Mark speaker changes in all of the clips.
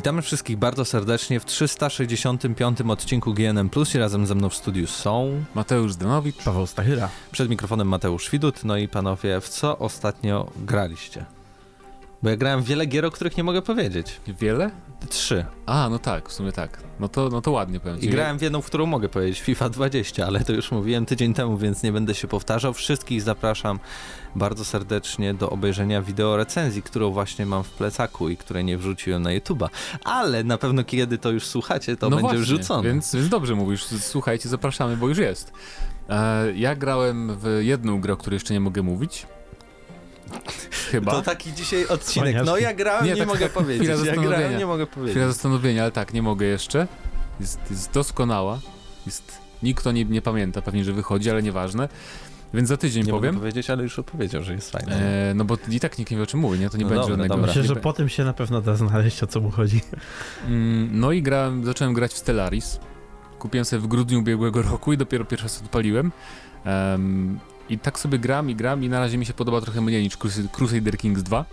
Speaker 1: Witamy wszystkich bardzo serdecznie w 365 odcinku GNM Plus i razem ze mną w studiu są
Speaker 2: Mateusz Zdanowicz,
Speaker 3: Paweł Stachyra.
Speaker 1: Przed mikrofonem Mateusz Widut. No i panowie, w co ostatnio graliście? Bo ja grałem wiele gier, o których nie mogę powiedzieć.
Speaker 2: Wiele?
Speaker 1: Trzy.
Speaker 2: A, no tak, w sumie tak. No to, no to ładnie powiem
Speaker 1: I grałem w jedną, w którą mogę powiedzieć, FIFA 20, ale to już mówiłem tydzień temu, więc nie będę się powtarzał. Wszystkich zapraszam bardzo serdecznie do obejrzenia wideo recenzji, którą właśnie mam w plecaku i której nie wrzuciłem na YouTube'a. Ale na pewno kiedy to już słuchacie, to
Speaker 2: no
Speaker 1: będzie
Speaker 2: właśnie,
Speaker 1: wrzucone.
Speaker 2: Więc, więc dobrze mówisz, słuchajcie, zapraszamy, bo już jest. E, ja grałem w jedną grę, o której jeszcze nie mogę mówić. Chyba.
Speaker 1: To taki dzisiaj odcinek. No ja grałem, nie, nie tak, mogę tak, powiedzieć. Ja grałem, nie mogę powiedzieć.
Speaker 2: Chwila zastanowienia, ale tak, nie mogę jeszcze. Jest, jest doskonała. Jest, nikt to nie, nie pamięta, pewnie, że wychodzi, ale nieważne. Więc za tydzień
Speaker 1: nie
Speaker 2: powiem.
Speaker 1: Nie powiedzieć, ale już opowiedział, że jest fajny.
Speaker 2: E, no bo i tak nikt nie wie o czym mówi, nie? To nie no będzie dobra, żadnego...
Speaker 3: Dobra. Myślę, że po tym się na pewno da znaleźć, o co mu chodzi.
Speaker 2: Mm, no i grałem, zacząłem grać w Stellaris. Kupiłem sobie w grudniu ubiegłego roku i dopiero pierwszy raz odpaliłem. Um, i tak sobie gram i gram i na razie mi się podoba trochę mniej niż Crusader Kings 2.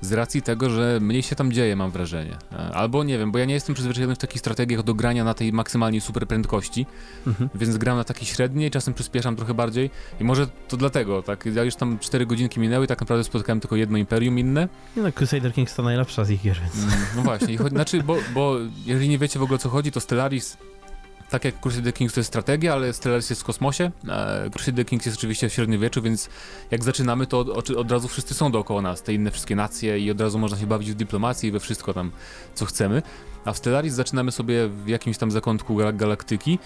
Speaker 2: Z racji tego, że mniej się tam dzieje, mam wrażenie. E, albo nie wiem, bo ja nie jestem przyzwyczajony w takich strategiach do grania na tej maksymalnie super prędkości, mhm. więc gram na takiej średniej, czasem przyspieszam trochę bardziej i może to dlatego, tak? Ja już tam 4 godzinki minęły i tak naprawdę spotkałem tylko jedno imperium inne.
Speaker 3: No, Crusader Kings to najlepsza z ich gier, więc... Mm,
Speaker 2: no właśnie, chodzi, znaczy, bo, bo jeżeli nie wiecie w ogóle o co chodzi, to Stellaris tak jak Crusader Kings to jest strategia, ale Stellaris jest w kosmosie. E, Crusader Kings jest oczywiście w średniowieczu, więc jak zaczynamy, to od, od, razu wszyscy są dookoła nas, te inne wszystkie nacje i od razu można się bawić w dyplomację i we wszystko tam, co chcemy. A w Stellaris zaczynamy sobie w jakimś tam zakątku galaktyki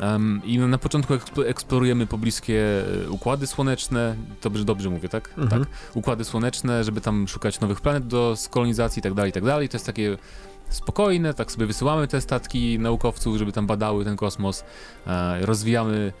Speaker 2: um, i na początku eksplorujemy pobliskie e, układy słoneczne, dobrze, dobrze mówię, tak? Mhm. Tak. Układy słoneczne, żeby tam szukać nowych planet do skolonizacji i tak dalej, i tak dalej. To jest takie spokojne, tak sobie wysyłamy te statki naukowców, żeby tam badały ten kosmos, e, rozwijamy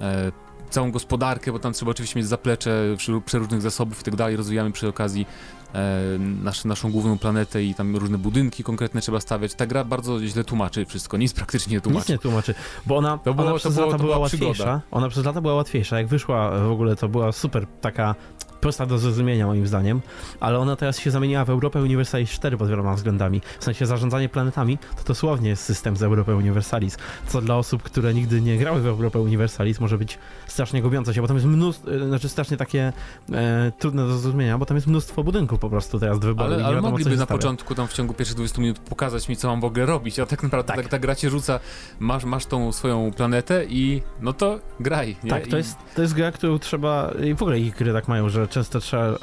Speaker 2: e, całą gospodarkę, bo tam trzeba oczywiście mieć zaplecze przeróżnych zasobów i tak dalej, rozwijamy przy okazji e, nasz, naszą główną planetę i tam różne budynki konkretne trzeba stawiać. Ta gra bardzo źle tłumaczy wszystko, nic praktycznie nie tłumaczy.
Speaker 3: Nic nie tłumaczy, bo ona, to było, ona przez było, lata była, była łatwiejsza. Ona przez lata była łatwiejsza. Jak wyszła w ogóle, to była super taka prosta do zrozumienia moim zdaniem, ale ona teraz się zamieniła w Europę Universalis 4 pod wieloma względami. W sensie zarządzanie planetami to dosłownie jest system z Europy Universalis, co dla osób, które nigdy nie grały w Europę Universalis może być strasznie gubiące się, bo tam jest mnóstwo, e, znaczy strasznie takie e, trudne do zrozumienia, bo tam jest mnóstwo budynków po prostu teraz do wyboru.
Speaker 2: Ale, ale wiadomo, mogliby na początku tam w ciągu pierwszych 20 minut pokazać mi, co mam w ogóle robić, a tak naprawdę tak. tak ta gra cię rzuca, masz, masz tą swoją planetę i no to graj. Nie?
Speaker 3: Tak, to,
Speaker 2: I...
Speaker 3: jest, to jest gra, którą trzeba, i w ogóle ich gry tak mają, że często trzeba, e,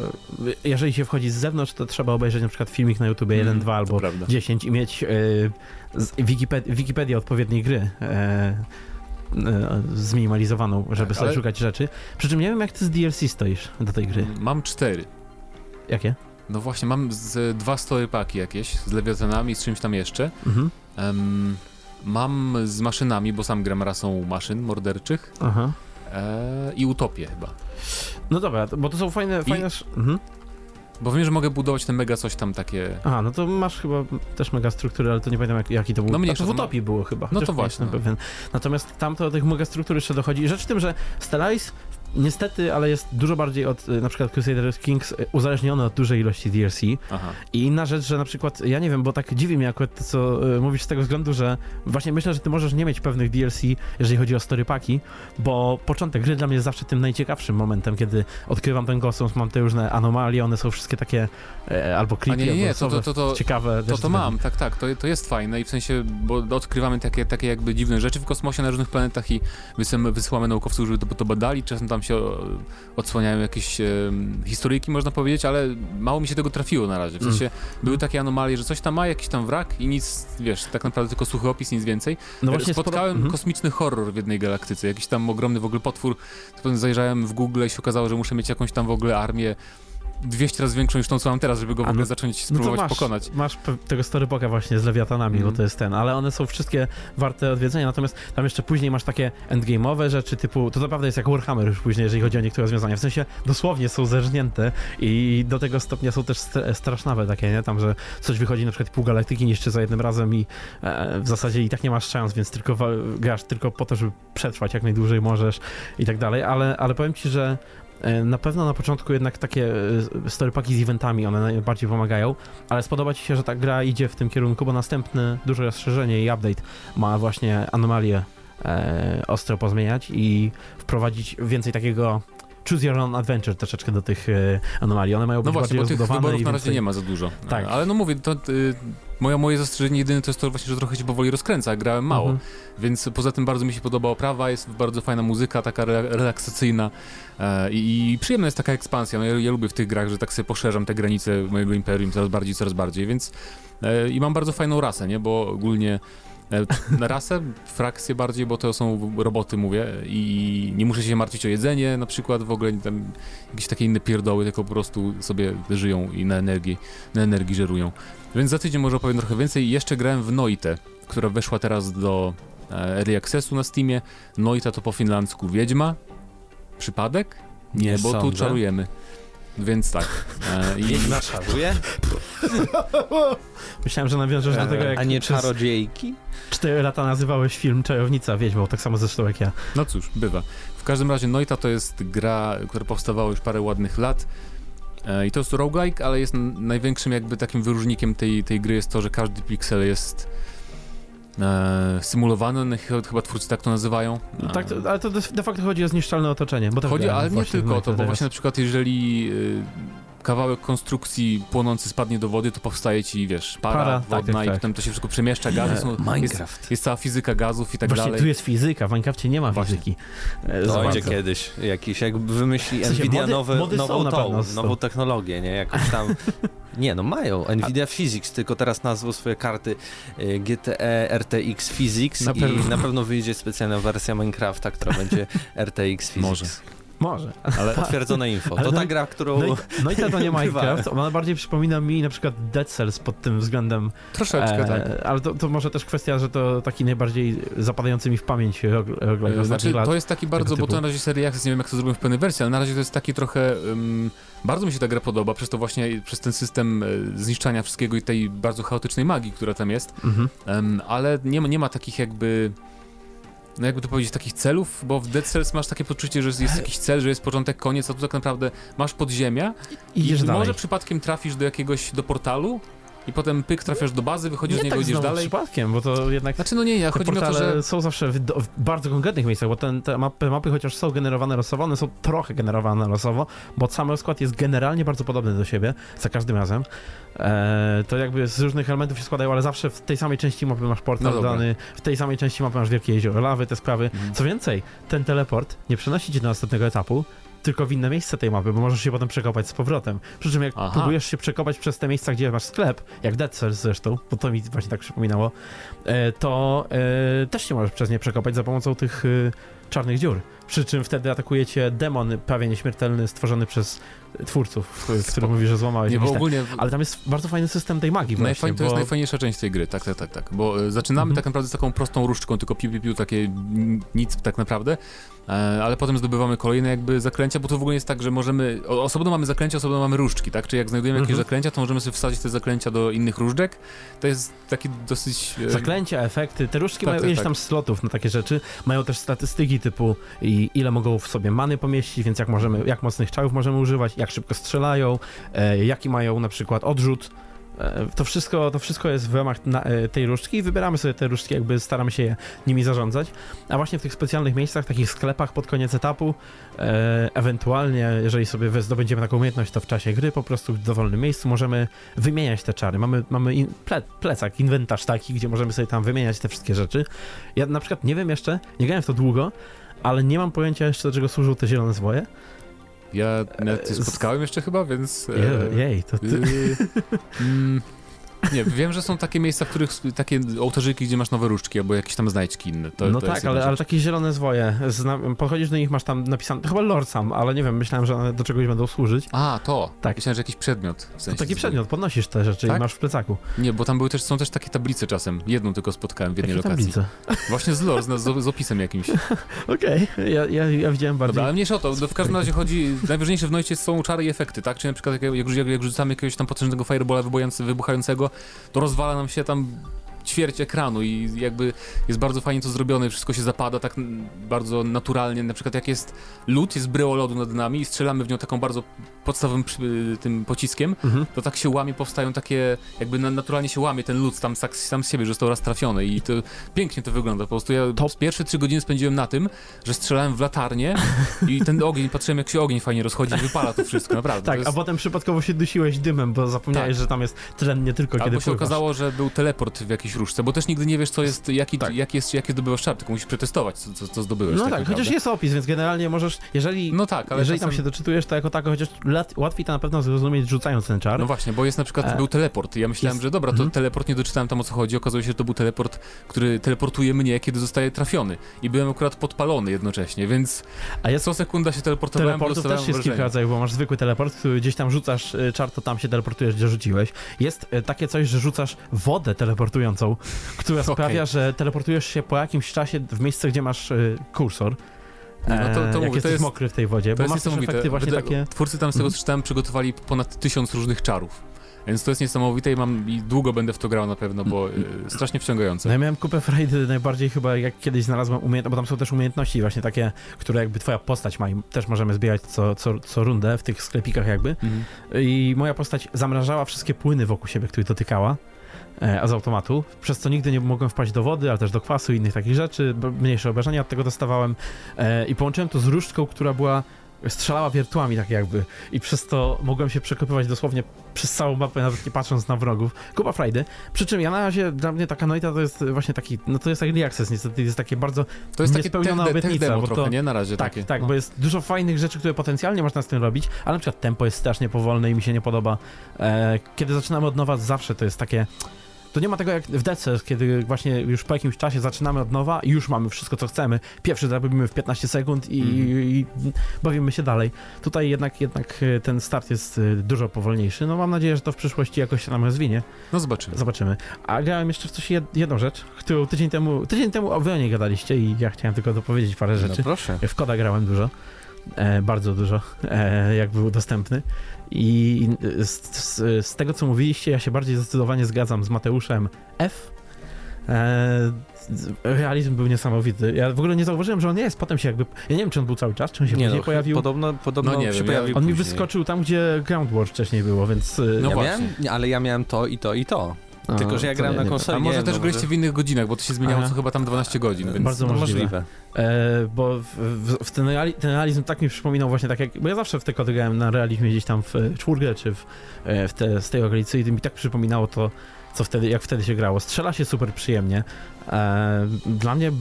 Speaker 3: jeżeli się wchodzi z zewnątrz, to trzeba obejrzeć na przykład filmik na YouTube 1, mm, 2 albo 10 i mieć y, Wikiped Wikipedię odpowiedniej gry. Y, zminimalizowaną, żeby tak, sobie szukać rzeczy. Przy czym nie wiem, jak ty z DLC stoisz do tej gry.
Speaker 2: Mam cztery.
Speaker 3: Jakie?
Speaker 2: No właśnie, mam z dwa story paki jakieś, z lewiatanami, z czymś tam jeszcze. Mhm. Um, mam z maszynami, bo sam gram rasą maszyn morderczych. Aha. E, I utopię chyba.
Speaker 3: No dobra, bo to są fajne... I... fajne... Mhm.
Speaker 2: Bo wiem, że mogę budować te mega coś tam takie.
Speaker 3: Aha, no to masz chyba też mega struktury, ale to nie pamiętam jak, jaki to był. No mnie to w Utopii było chyba.
Speaker 2: No to właśnie.
Speaker 3: Pewien. Natomiast tam to do tych mega struktur jeszcze dochodzi. Rzecz w tym, że Stellaris niestety, ale jest dużo bardziej od y, na przykład Crusader Kings y, uzależniony od dużej ilości DLC. Aha. I inna rzecz, że na przykład, ja nie wiem, bo tak dziwi mnie akurat to, co y, mówisz z tego względu, że właśnie myślę, że ty możesz nie mieć pewnych DLC, jeżeli chodzi o storypaki, bo początek gry dla mnie jest zawsze tym najciekawszym momentem, kiedy odkrywam ten kosmos, mam te różne anomalie, one są wszystkie takie e, albo creepy, nie, nie, albo to, to, to, ciekawe.
Speaker 2: To, to mam, tak, tak, to, to jest fajne i w sensie, bo odkrywamy takie, takie jakby dziwne rzeczy w kosmosie na różnych planetach i wysyłamy naukowców, żeby to, to badali, czasem tam się odsłaniają jakieś historyjki, można powiedzieć, ale mało mi się tego trafiło na razie. W sensie mm. były takie anomalie, że coś tam ma, jakiś tam wrak i nic, wiesz, tak naprawdę tylko suchy opis, nic więcej. No właśnie Spotkałem sporo... kosmiczny horror w jednej galaktyce, jakiś tam ogromny w ogóle potwór. Zajrzałem w Google i się okazało, że muszę mieć jakąś tam w ogóle armię 200 razy większą niż tą, co mam teraz, żeby go w ogóle no, zacząć spróbować no masz, pokonać.
Speaker 3: Masz tego storyboka właśnie z lewiatanami, mm. bo to jest ten, ale one są wszystkie warte odwiedzenia, natomiast tam jeszcze później masz takie endgame'owe rzeczy typu, to naprawdę jest jak Warhammer już później, jeżeli chodzi o niektóre rozwiązania, w sensie dosłownie są zerżnięte i do tego stopnia są też strasznawe takie, nie, tam, że coś wychodzi na przykład pół galaktyki niszczy za jednym razem i e, w zasadzie i tak nie masz szans, więc tylko grasz tylko po to, żeby przetrwać jak najdłużej możesz i tak dalej, ale, ale powiem ci, że na pewno na początku jednak takie e, storypaki z eventami, one najbardziej pomagają, ale spodoba ci się, że ta gra idzie w tym kierunku, bo następne duże rozszerzenie i update ma właśnie anomalie e, ostro pozmieniać i wprowadzić więcej takiego choose your own adventure troszeczkę do tych e, anomalii. One mają być
Speaker 2: No właśnie,
Speaker 3: bardziej
Speaker 2: bo tych wyborów na razie
Speaker 3: więcej-
Speaker 2: nie ma za dużo.
Speaker 3: Tak.
Speaker 2: Ale no mówię, to y, moja, moje zastrzeżenie jedyne to jest to właśnie, że trochę się powoli rozkręca, grałem mało.
Speaker 3: Mhm.
Speaker 2: Więc poza tym bardzo mi się podoba oprawa, jest bardzo fajna muzyka, taka re relaksacyjna e, i, i przyjemna jest taka ekspansja. No ja, ja lubię w tych grach, że tak sobie poszerzam te granice mojego imperium coraz bardziej, coraz bardziej, więc e, i mam bardzo fajną rasę, nie, bo ogólnie rasę, frakcję bardziej, bo to są roboty, mówię, i nie muszę się martwić o jedzenie na przykład, w ogóle tam jakieś takie inne pierdoły, tylko po prostu sobie żyją i na energii, na energii żerują. Więc za tydzień może opowiem trochę więcej. Jeszcze grałem w Noite, która weszła teraz do e, Early Accessu na Steamie. Noita to po finlandzku Wiedźma. Przypadek? Nie,
Speaker 1: Nie
Speaker 2: bo tu
Speaker 1: sądzę.
Speaker 2: czarujemy. Więc tak. E, i,
Speaker 1: Wiedźma?
Speaker 3: Myślałem, że nawiążesz do tego, jak
Speaker 1: E, A nie czarodziejki?
Speaker 3: 4 lata nazywałeś film Czajownica Wiedźmą, tak samo zresztą jak ja.
Speaker 2: no cóż, bywa. W każdym razie Noita to jest gra, która powstawała już parę ładnych lat. E, I to jest roguelike, ale jest największym jakby takim wyróżnikiem tej, tej gry jest to, że każdy piksel jest e, symulowany, no, ch- chyba twórcy tak to nazywają. E,
Speaker 3: Tak, to, ale to de facto chodzi o zniszczalne otoczenie. Bo
Speaker 2: Chodzi, ale nie tylko o to, bo właśnie na przykład jeżeli y, kawałek konstrukcji płonący spadnie do wody, to powstaje ci, wiesz, para,
Speaker 3: Para, tak,
Speaker 2: wodna
Speaker 3: tak,
Speaker 2: i
Speaker 3: tak.
Speaker 2: potem to się wszystko przemieszcza, gazy są, jest,
Speaker 1: Minecraft.
Speaker 2: jest cała fizyka gazów i tak
Speaker 3: Właśnie
Speaker 2: dalej.
Speaker 3: tu jest fizyka, w Minecrafcie nie ma
Speaker 2: Właśnie.
Speaker 3: fizyki. E,
Speaker 1: będzie
Speaker 3: bardzo.
Speaker 1: kiedyś jakiś, jak wymyśli
Speaker 3: W sensie
Speaker 1: Nvidia
Speaker 3: mody-
Speaker 1: nowe,
Speaker 3: mody
Speaker 1: nową, tą, nową technologię, nie? Jakąś tam... Nie, no mają. Nvidia Physics, tylko teraz nazwą swoje karty y, GTE RTX Physics
Speaker 2: Na
Speaker 1: i
Speaker 2: pewno.
Speaker 1: na pewno wyjdzie specjalna wersja Minecrafta, która będzie RTX Physics.
Speaker 2: Może.
Speaker 3: Może.
Speaker 2: Ale
Speaker 1: Potwierdzone info.
Speaker 3: Ale
Speaker 1: To
Speaker 3: no
Speaker 1: ta
Speaker 3: i-
Speaker 1: gra, którą...
Speaker 3: No i, no i to, to nie. Minecraft, ona bardziej przypomina mi na przykład Dead Cells pod tym względem.
Speaker 2: troszeczkę tak.
Speaker 3: E, ale to, to może też kwestia, że to taki najbardziej zapadający mi w pamięć rog- roguelike
Speaker 2: Znaczy,
Speaker 3: lat.
Speaker 2: to jest taki bardzo, bo to na razie serii Access, nie wiem jak to zrobią w pełnej wersji, ale na razie to jest taki trochę, ym, bardzo mi się ta gra podoba, przez to właśnie, przez ten system e, zniszczania wszystkiego i tej bardzo chaotycznej magii, która tam jest,
Speaker 3: Mhm.
Speaker 2: Em, ale nie nie ma takich jakby. No jakby to powiedzieć, takich celów, bo w Dead Cells masz takie poczucie, że jest jakiś cel, że jest początek, koniec, a tu tak naprawdę masz podziemia
Speaker 3: I
Speaker 2: i
Speaker 3: dalej.
Speaker 2: może przypadkiem trafisz do jakiegoś, do portalu i potem pyk, trafiasz do bazy, wychodzisz
Speaker 3: nie
Speaker 2: z niego,
Speaker 3: tak
Speaker 2: idziesz dalej.
Speaker 3: przypadkiem, bo to jednak
Speaker 2: Znaczy no nie, ja chodzi mi o to, że...
Speaker 3: są zawsze w, w bardzo konkretnych miejscach, bo ten, te mapy, mapy chociaż są generowane losowo, one są trochę generowane losowo, bo sam rozkład jest generalnie bardzo podobny do siebie za każdym razem. E, to jakby z różnych elementów się składają, ale zawsze w tej samej części mapy masz portal
Speaker 2: No
Speaker 3: dany, w tej samej części mapy masz wielkie jezioro lawy, te sprawy.
Speaker 2: Mhm.
Speaker 3: Co więcej, ten teleport nie przenosi cię do następnego etapu, tylko w inne miejsce tej mapy, bo możesz się potem przekopać z powrotem. Przy czym jak
Speaker 2: Aha.
Speaker 3: próbujesz się przekopać przez te miejsca, gdzie masz sklep, jak Dead Cells zresztą, bo to mi właśnie tak przypominało, e, to e, też się możesz przez nie przekopać za pomocą tych e, czarnych dziur. Przy czym wtedy atakuje cię demon prawie nieśmiertelny stworzony przez twórców, który mówi, że złamałeś
Speaker 2: Nie, bo
Speaker 3: ten-
Speaker 2: ogólnie...
Speaker 3: Ale tam jest bardzo fajny system tej magii właśnie,
Speaker 2: Najfajn, to
Speaker 3: bo...
Speaker 2: jest najfajniejsza część tej gry, tak, tak, tak, tak. Bo e, zaczynamy
Speaker 3: Mhm.
Speaker 2: tak naprawdę z taką prostą różdżką, tylko piu, piu, piu, takie nic tak naprawdę, e, ale potem zdobywamy kolejne jakby zaklęcia, bo to w ogóle jest tak, że możemy, osobno mamy zaklęcia, osobno mamy różdżki, tak? Czyli jak znajdujemy jakieś
Speaker 3: Mhm.
Speaker 2: zaklęcia, to możemy sobie wsadzić te zaklęcia do innych różdżek. To jest taki dosyć... e,
Speaker 3: Zaklęcia, efekty, te różdżki
Speaker 2: Tak,
Speaker 3: mają
Speaker 2: tak,
Speaker 3: ileś
Speaker 2: tak.
Speaker 3: tam slotów na takie rzeczy, mają też statystyki typu i ile mogą w sobie many pomieścić, więc jak możemy, jak mocnych czarów możemy używać, jak szybko strzelają, e, jaki mają na przykład odrzut. E, to, wszystko, to wszystko jest w ramach e, tej różdżki i wybieramy sobie te różdżki, jakby staramy się nimi zarządzać. A właśnie w tych specjalnych miejscach, takich sklepach pod koniec etapu, ewentualnie, jeżeli sobie zdobędziemy taką umiejętność, to w czasie gry po prostu w dowolnym miejscu możemy wymieniać te czary. Mamy, mamy in, ple, plecak, inwentarz taki, gdzie możemy sobie tam wymieniać te wszystkie rzeczy. Ja na przykład nie wiem jeszcze, nie grałem w to długo, ale nie mam pojęcia jeszcze, do czego służą te zielone zwoje.
Speaker 2: Ja nawet
Speaker 3: E, z-
Speaker 2: spotkałem jeszcze chyba, więc... e,
Speaker 3: Je, jej, to ty...
Speaker 2: y, mm, nie, wiem, że są takie miejsca, w których takie ołtarzyki, gdzie masz nowe różdżki albo jakieś tam znajdźki inne. To,
Speaker 3: no
Speaker 2: to
Speaker 3: tak, ale, ale takie zielone zwoje, zna, podchodzisz do nich, masz tam napisane, to chyba lord sam, ale nie wiem, myślałem, że one do czegoś będą służyć.
Speaker 2: A, to.
Speaker 3: Tak.
Speaker 2: Myślałem, że jakiś przedmiot. W
Speaker 3: To
Speaker 2: sensie
Speaker 3: taki
Speaker 2: zwykły.
Speaker 3: przedmiot, podnosisz te rzeczy
Speaker 2: Tak?
Speaker 3: i masz w plecaku.
Speaker 2: Nie, bo tam były też, są też takie tablice czasem. Jedną tylko spotkałem w jednej
Speaker 3: Jakie
Speaker 2: lokacji.
Speaker 3: tablice?
Speaker 2: Właśnie z lore, z, z, opisem jakimś.
Speaker 3: Okej, ja, ja, ja widziałem bardziej...
Speaker 2: Dobra, ale mniejsza o to. No, w każdym razie chodzi, najważniejsze w Noicie są czary i efekty, tak? Czyli na przykład jak, jak, jak, jak rzucamy jakiegoś tam potężnego firebola wybuchający- to rozwala nam się tam ćwierć ekranu i jakby jest bardzo fajnie to zrobione, wszystko się zapada tak bardzo naturalnie, na przykład jak jest lód, jest bryło lodu nad nami i strzelamy w nią taką bardzo podstawowym tym pociskiem, mhm. to tak się łamie, powstają takie, jakby naturalnie się łamie ten lód sam, sam z siebie, że został raz trafiony i to pięknie to wygląda, po prostu ja to... pierwsze trzy godziny spędziłem na tym, że strzelałem w latarnię i ten ogień, patrzyłem jak się ogień fajnie rozchodzi i wypala to wszystko, naprawdę.
Speaker 3: tak, jest... a potem przypadkowo się dusiłeś dymem, bo zapomniałeś, tak. że tam jest tlen nie tylko Albo kiedy
Speaker 2: się okazało, że był teleport w jakiejś różce, bo też nigdy nie wiesz, co jest, jaki, tak. jaki jest, jakie zdobywasz czar, tylko musisz przetestować, co, co, co zdobyłeś.
Speaker 3: No tak, tak chociaż jest opis, więc generalnie możesz, jeżeli, no tak, ale jeżeli czasem... tam się doczytujesz, to jako tako, chociaż łatwiej to na pewno zrozumieć rzucając ten czar.
Speaker 2: No właśnie, bo jest na przykład, e... był teleport. Ja myślałem, jest... że dobra, to mhm. teleport, nie doczytałem tam o co chodzi. Okazuje się, że to był teleport, który teleportuje mnie, kiedy zostaje trafiony. I byłem akurat podpalony jednocześnie, więc A jest... co sekunda się teleportowałem,
Speaker 3: Teleportów też jest kilka rodzajów, bo masz zwykły teleport, który gdzieś tam rzucasz e, czar, to tam się teleportujesz, gdzie rzuciłeś. Jest e, takie coś, że rzucasz wodę teleportującą, która okay. sprawia, że teleportujesz się po jakimś czasie w miejsce, gdzie masz kursor. No to, to, mówię, jesteś jest, mokry w tej wodzie, bo masz efekty właśnie takie...
Speaker 2: Twórcy tam z tego, co czytałem, przygotowali ponad tysiąc różnych czarów. Więc to jest niesamowite i mam i długo będę w to grał na pewno, bo y, strasznie wciągające.
Speaker 3: No ja miałem kupę frajdy najbardziej chyba jak kiedyś znalazłem umiejętności, bo tam są też umiejętności właśnie takie, które jakby twoja postać ma i też możemy zbierać co, co, co rundę w tych sklepikach jakby. Mhm. I moja postać zamrażała wszystkie płyny wokół siebie, które dotykała. E, a z automatu, przez co nigdy nie mogłem wpaść do wody, ale też do kwasu i innych takich rzeczy, mniejsze obrażenia od tego dostawałem e, i połączyłem to z różdżką, która była strzelała wiertłami tak jakby i przez to mogłem się przekopywać dosłownie przez całą mapę, nawet nie patrząc na wrogów. Kuba frajdy. Przy czym ja na razie, dla mnie taka noita to jest właśnie taki, no to jest early access niestety, jest takie bardzo
Speaker 2: To jest takie spełniona obietnica. Demo bo to, trochę, nie? Na razie
Speaker 3: tak,
Speaker 2: takie.
Speaker 3: Tak, no. bo jest dużo fajnych rzeczy, które potencjalnie można z tym robić, ale na przykład tempo jest strasznie powolne i mi się nie podoba. E, kiedy zaczynamy od nowa, zawsze to jest takie to nie ma tego jak w DC, kiedy właśnie już po jakimś czasie zaczynamy od nowa i już mamy wszystko, co chcemy. Pierwszy zrobimy w 15 sekund i, mm. i, bawimy się dalej. Tutaj jednak, jednak e, ten start jest e, dużo powolniejszy. No mam nadzieję, że to w przyszłości jakoś się nam rozwinie.
Speaker 2: No zobaczymy.
Speaker 3: Zobaczymy. A grałem jeszcze w coś, jedną rzecz, którą tydzień temu, tydzień temu o nie gadaliście i ja chciałem tylko dopowiedzieć parę no rzeczy.
Speaker 2: No proszę.
Speaker 3: W Koda grałem dużo. E, bardzo dużo, e, jak był dostępny. I z, z, z, tego, co mówiliście, ja się bardziej zdecydowanie zgadzam z Mateuszem F. E, realizm był niesamowity. Ja w ogóle nie zauważyłem, że on jest. Potem się jakby. Ja nie wiem, czy on był cały czas, czy on się nie później no, pojawił.
Speaker 1: Podobno, podobno no nie się wiem, pojawił.
Speaker 3: On później. mi wyskoczył tam, gdzie Ground War wcześniej było, więc.
Speaker 1: No ja miałem, ale ja miałem to i to i to. Tylko, że ja grałem na konsoli.
Speaker 2: A może też no, graliście w innych godzinach, bo to się zmieniało co chyba tam 12 godzin, więc
Speaker 3: Bardzo możliwe. możliwe. E, bo w, w, w ten, reali ten, realizm tak mi przypominał właśnie tak jak, bo ja zawsze w te kody grałem na realizmie gdzieś tam w czwórkę, czy w, e, w te, z tej okolicy i mi tak przypominało to co wtedy, jak wtedy się grało. Strzela się super przyjemnie. E, dla mnie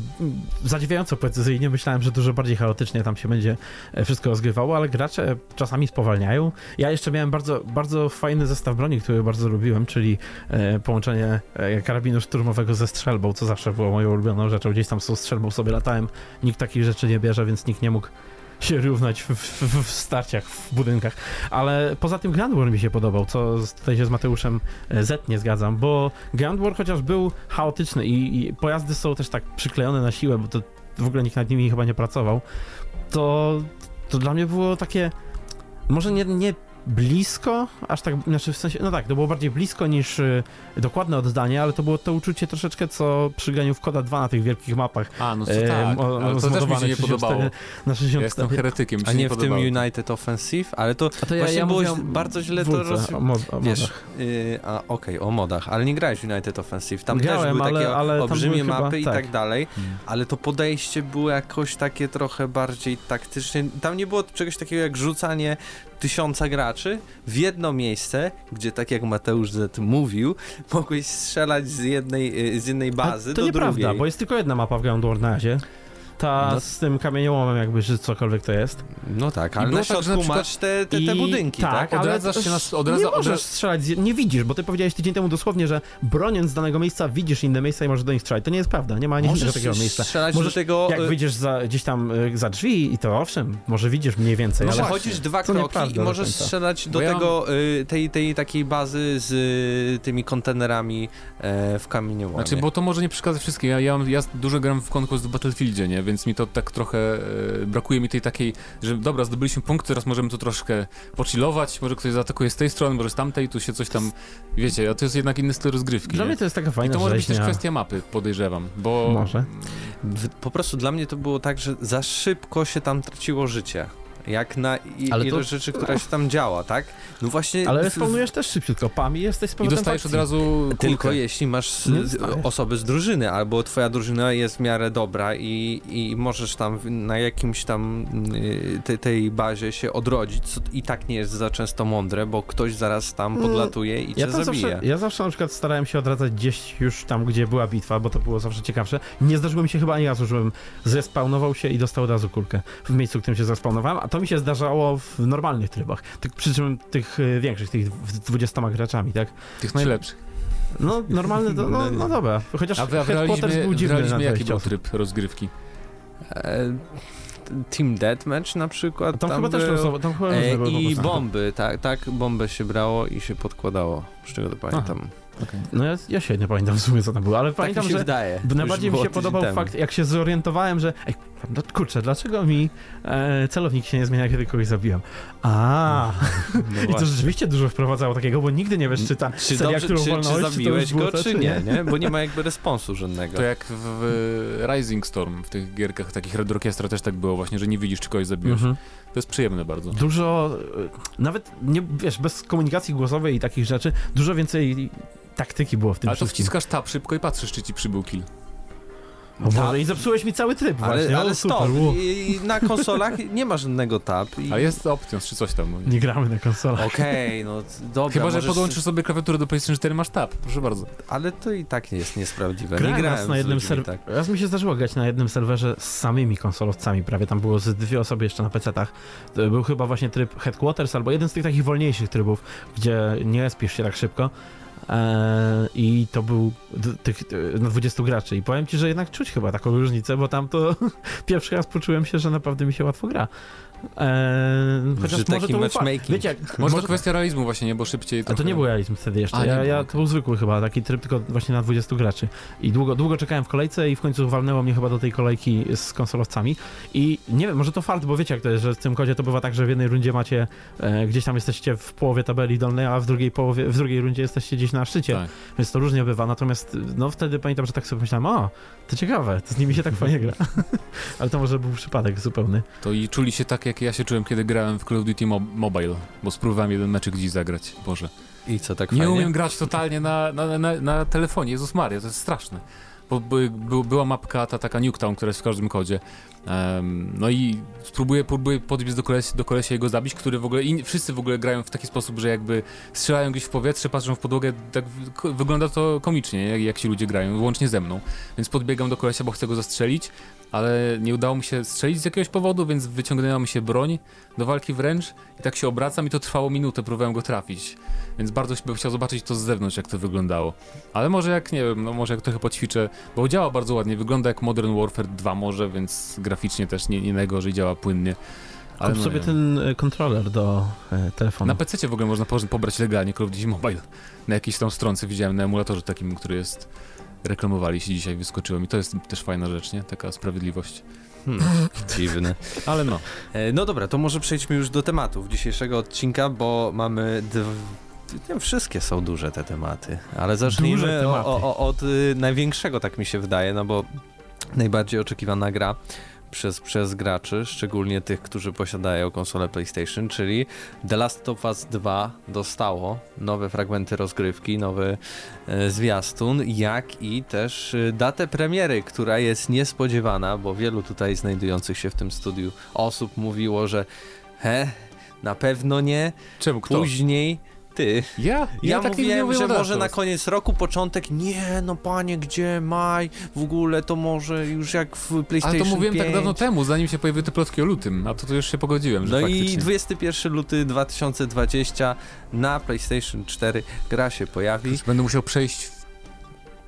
Speaker 3: zadziwiająco precyzyjnie, myślałem, że dużo bardziej chaotycznie tam się będzie e, wszystko rozgrywało, ale gracze czasami spowalniają. Ja jeszcze miałem bardzo, bardzo fajny zestaw broni, który bardzo lubiłem, czyli e, połączenie karabinu szturmowego ze strzelbą, co zawsze było moją ulubioną rzeczą. Gdzieś tam z tą strzelbą sobie latałem, nikt takich rzeczy nie bierze, więc nikt nie mógł się równać w, w, w, starciach, w budynkach. Ale poza tym Grand War mi się podobał, co tutaj się z Mateuszem e, Z nie zgadzam, bo Grand War chociaż był chaotyczny i, i pojazdy są też tak przyklejone na siłę, bo to w ogóle nikt nad nimi chyba nie pracował, to, to dla mnie było takie może nie, nie blisko, aż tak, znaczy w sensie, no tak, to było bardziej blisko niż y, dokładne oddanie, ale to było to uczucie troszeczkę, co przy graniu w Koda 2 na tych wielkich mapach.
Speaker 2: A, no co e, tak, o, ale to też mi się nie podobało.
Speaker 3: Na 64. Ja
Speaker 2: jestem heretykiem,
Speaker 1: A nie w tym United Offensive, ale to, to ja, właśnie ja było bardzo źle to roz... O, mod, o Wiesz, yy, a okej, okay, o modach, ale nie grałeś United Offensive, tam Grałem, też były ale, takie ale olbrzymie mapy chyba, i tak. tak dalej, hmm. ale to podejście było jakoś takie trochę bardziej taktycznie, tam nie było czegoś takiego jak rzucanie tysiąca graczy w jedno miejsce, gdzie tak jak Mateusz Z mówił, mogłeś strzelać z jednej, y, z jednej bazy
Speaker 3: to
Speaker 1: do drugiej.
Speaker 3: Nieprawda, bo jest tylko jedna mapa w Ground War na razie ta no. z tym kamieniołomem jakby, że cokolwiek to jest.
Speaker 1: No tak, ale na środku tak, masz te, te, te budynki, tak?
Speaker 3: tak? Odradzasz się na... Odradza, nie możesz strzelać, z... nie widzisz, bo ty powiedziałeś tydzień temu dosłownie, że broniąc z danego miejsca widzisz inne miejsca i możesz do nich strzelać. To nie jest prawda, nie ma ani
Speaker 1: możesz
Speaker 3: takiego miejsca.
Speaker 1: strzelać możesz, do tego...
Speaker 3: Jak y- wyjdziesz za, gdzieś tam y, za drzwi i to owszem, może widzisz mniej więcej,
Speaker 1: no ale... chodzisz dwa kroki i możesz strzelać do tego, y, tej, tej takiej bazy z tymi kontenerami e, w kamieniołomie.
Speaker 2: Znaczy, bo to może nie przeszkadza wszystkim. Ja, ja, ja dużo gram w Conquest w Battlefieldzie, nie? Więc mi to tak trochę e, brakuje mi tej takiej, że dobra, zdobyliśmy punkt, teraz możemy tu troszkę pochillować, może ktoś zaatakuje z tej strony, może z tamtej, tu się coś tam, wiecie, a to jest jednak inny styl rozgrywki.
Speaker 3: Dla
Speaker 2: nie?
Speaker 3: mnie to jest taka fajna
Speaker 2: I to może być też
Speaker 3: rzeźnia.
Speaker 2: kwestia mapy, podejrzewam, bo...
Speaker 3: Może.
Speaker 1: Po prostu dla mnie to było tak, że za szybko się tam traciło życie. Jak na i,
Speaker 3: Ale to-
Speaker 1: ilość rzeczy, która się tam działa, tak? No właśnie.
Speaker 3: Ale spawnujesz też szybciutko, pam i jesteś z
Speaker 2: I dostajesz od razu kulkę.
Speaker 1: Tylko jeśli masz osoby z drużyny, albo twoja drużyna jest w miarę dobra i, i możesz tam na jakimś tam y, te, tej bazie się odrodzić, co i tak nie jest za często mądre, bo ktoś zaraz tam
Speaker 3: Mm,
Speaker 1: podlatuje i cię
Speaker 3: Ja, tam
Speaker 1: zabije.
Speaker 3: zawsze, ja zawsze na przykład starałem się odradzać gdzieś już tam, gdzie była bitwa, bo to było zawsze ciekawsze. Nie zdarzyło mi się chyba ani razu, żebym zespawnował się i dostał od razu kulkę w miejscu, w którym się zespawnowałem, a to mi się zdarzało w normalnych trybach. Tych, przy czym tych y, większych, tych w- 20 graczami, tak?
Speaker 2: Tych najlepszych.
Speaker 3: No normalny, to, no, no dobra. Chociaż
Speaker 2: A w, a w
Speaker 3: Headquarters
Speaker 2: realizmie,
Speaker 3: był dziwny na
Speaker 2: realizmie jaki
Speaker 3: 20
Speaker 2: był tryb rozgrywki?
Speaker 1: E, Team Deathmatch na przykład.
Speaker 3: Tam, chyba też
Speaker 1: był.
Speaker 3: losowo, tam chyba
Speaker 1: E, I bomby, tak, tak, bombę się brało i się podkładało, z czego to pamiętam.
Speaker 3: No ja, ja się nie pamiętam w sumie co tam było, ale
Speaker 1: Tak
Speaker 3: pamiętam,
Speaker 1: mi się
Speaker 3: że
Speaker 1: wydaje.
Speaker 3: Najbardziej mi się podobał
Speaker 1: temu.
Speaker 3: fakt, jak się zorientowałem, że ej, no kurczę, dlaczego mi e, celownik się nie zmienia, kiedy kogoś zabijam? A,
Speaker 1: No
Speaker 3: i to rzeczywiście dużo wprowadzało takiego, bo nigdy nie wiesz, czy ta
Speaker 1: Czy,
Speaker 3: seria,
Speaker 1: dobrze,
Speaker 3: którą
Speaker 1: czy,
Speaker 3: wolnąłeś,
Speaker 1: czy
Speaker 3: to
Speaker 1: zabiłeś go,
Speaker 3: to,
Speaker 1: czy nie, nie? Bo nie ma jakby responsu żadnego.
Speaker 2: To jak w, w Rising Storm, w tych gierkach takich Red Orchestra też tak było właśnie, że nie widzisz, czy kogoś zabiłeś.
Speaker 3: Mhm.
Speaker 2: To jest przyjemne bardzo.
Speaker 3: Dużo, e, nawet, nie, wiesz, bez komunikacji głosowej i takich rzeczy, dużo więcej taktyki było w tym
Speaker 2: Ale to
Speaker 3: wszystkim.
Speaker 2: wciskasz tab szybko i patrzysz, czy ci przybył kill.
Speaker 3: O Boże,
Speaker 1: Tab.
Speaker 3: i zepsułeś mi cały tryb właśnie,
Speaker 1: ale, ale
Speaker 3: o, super,
Speaker 1: stop. I, na konsolach nie ma żadnego tab. I...
Speaker 2: A jest options czy coś tam. No.
Speaker 3: Nie gramy na konsolach.
Speaker 1: Okej, no dobra,
Speaker 2: Chyba, że
Speaker 1: możesz-
Speaker 2: podłączysz sobie klawiaturę do PlayStation 4, masz tab. Proszę bardzo.
Speaker 1: Ale to i tak nie jest niesprawiedliwe.
Speaker 3: Grałem
Speaker 1: nie grałem
Speaker 3: raz na jednym serwerze.
Speaker 1: tak.
Speaker 3: Raz mi się zdarzyło grać na jednym serwerze z samymi konsolowcami, prawie tam było z dwie osoby jeszcze na PC-tach. To Był chyba właśnie tryb Headquarters albo jeden z tych takich wolniejszych trybów, gdzie nie spiesz się tak szybko. Eee, I to był tych, e, na 20 graczy. I powiem ci, że jednak czuć chyba taką różnicę, bo tam to pierwszy raz poczułem się, że naprawdę mi się łatwo gra. Eee, chociaż
Speaker 1: Że
Speaker 3: może
Speaker 1: taki
Speaker 3: to był
Speaker 1: matchmaking.
Speaker 3: Wiecie, jak,
Speaker 2: Może, to kwestia realizmu właśnie, nie? Bo szybciej
Speaker 3: a to
Speaker 2: trochę-
Speaker 3: nie był realizm wtedy jeszcze.
Speaker 2: A, nie
Speaker 3: ja,
Speaker 2: był,
Speaker 3: ja, to był zwykły chyba, taki tryb tylko właśnie na 20 graczy. I długo, długo czekałem w kolejce i w końcu walnęło mnie chyba do tej kolejki z konsolowcami. I nie wiem, może to fart, bo wiecie jak to jest, że w tym kodzie to bywa tak, że w jednej rundzie macie, e, gdzieś tam jesteście w połowie tabeli dolnej, a w drugiej połowie, w drugiej rundzie jesteście gdzieś na szczycie.
Speaker 2: Tak.
Speaker 3: Więc to różnie bywa. Natomiast no wtedy pamiętam, że tak sobie myślałem, o, to ciekawe, to z nimi się tak fajnie gra. Ale to może był przypadek zupełny.
Speaker 2: To i czuli się tak, jak ja się czułem, kiedy grałem w Call of Duty Mo Mobile, bo spróbowałem jeden meczek dziś zagrać. Boże.
Speaker 1: I co, tak
Speaker 2: Nie
Speaker 1: fajnie?
Speaker 2: umiem grać totalnie na, na, na, na telefonie, Jezus Maria, to jest straszne. Bo by, by, była mapka ta taka Nuketown, która jest w każdym kodzie. Em, no i spróbuję, próbuję podbiec do kolesia, do kolesia i go zabić, który w ogóle, i wszyscy w ogóle grają w taki sposób, że jakby strzelają gdzieś w powietrze, patrzą w podłogę, tak wygląda to komicznie, jak, jak ci ludzie grają, łącznie ze mną. Więc podbiegam do kolesia, bo chcę go zastrzelić, ale nie udało mi się strzelić z jakiegoś powodu, więc wyciągnęła mi się broń do walki wręcz i tak się obracam i to trwało minutę, próbowałem go trafić. Więc bardzo bym chciał zobaczyć to z zewnątrz, jak to wyglądało. Ale może jak, nie wiem, no może jak trochę poćwiczę, bo działa bardzo ładnie, wygląda jak Modern Warfare 2 może, więc graficznie też nie, nie najgorzej działa płynnie. Ale
Speaker 3: Kup
Speaker 2: no
Speaker 3: sobie ten e, kontroler do e, telefonu.
Speaker 2: Na PC w ogóle można po- pobrać legalnie Call of Duty Mobile. Na jakiejś tam stronce widziałem na emulatorze takim, który jest reklamowali się dzisiaj wyskoczyłem i to jest też fajna rzecz, nie? Taka sprawiedliwość.
Speaker 1: Hmm, dziwne.
Speaker 2: Ale no,
Speaker 1: E, No dobra, to może przejdźmy już do tematów dzisiejszego odcinka, bo mamy nie wszystkie są duże te tematy, ale zacznijmy o, o, od y, największego, tak mi się wydaje, no bo najbardziej oczekiwana gra przez, przez graczy, szczególnie tych, którzy posiadają konsolę PlayStation, czyli The Last of Us 2 dostało nowe fragmenty rozgrywki, nowy e, zwiastun, jak i też e, datę premiery, która jest niespodziewana, bo wielu tutaj znajdujących się w tym studiu osób mówiło, że he, na pewno nie,
Speaker 2: czemu kto?
Speaker 1: później ty.
Speaker 2: Ja?
Speaker 1: Ja,
Speaker 2: tak nie
Speaker 1: mówiłem, że może na koniec roku, początek, nie, no panie, gdzie, maj, w ogóle to może już jak w
Speaker 2: Ale
Speaker 1: PlayStation
Speaker 2: to mówiłem
Speaker 1: 5.
Speaker 2: tak dawno temu, zanim się pojawiły te plotki o lutym, a to, to już się pogodziłem, że
Speaker 1: No
Speaker 2: faktycznie.
Speaker 1: i 21 luty 2020 na PlayStation 4 gra się pojawi.
Speaker 2: Będę musiał przejść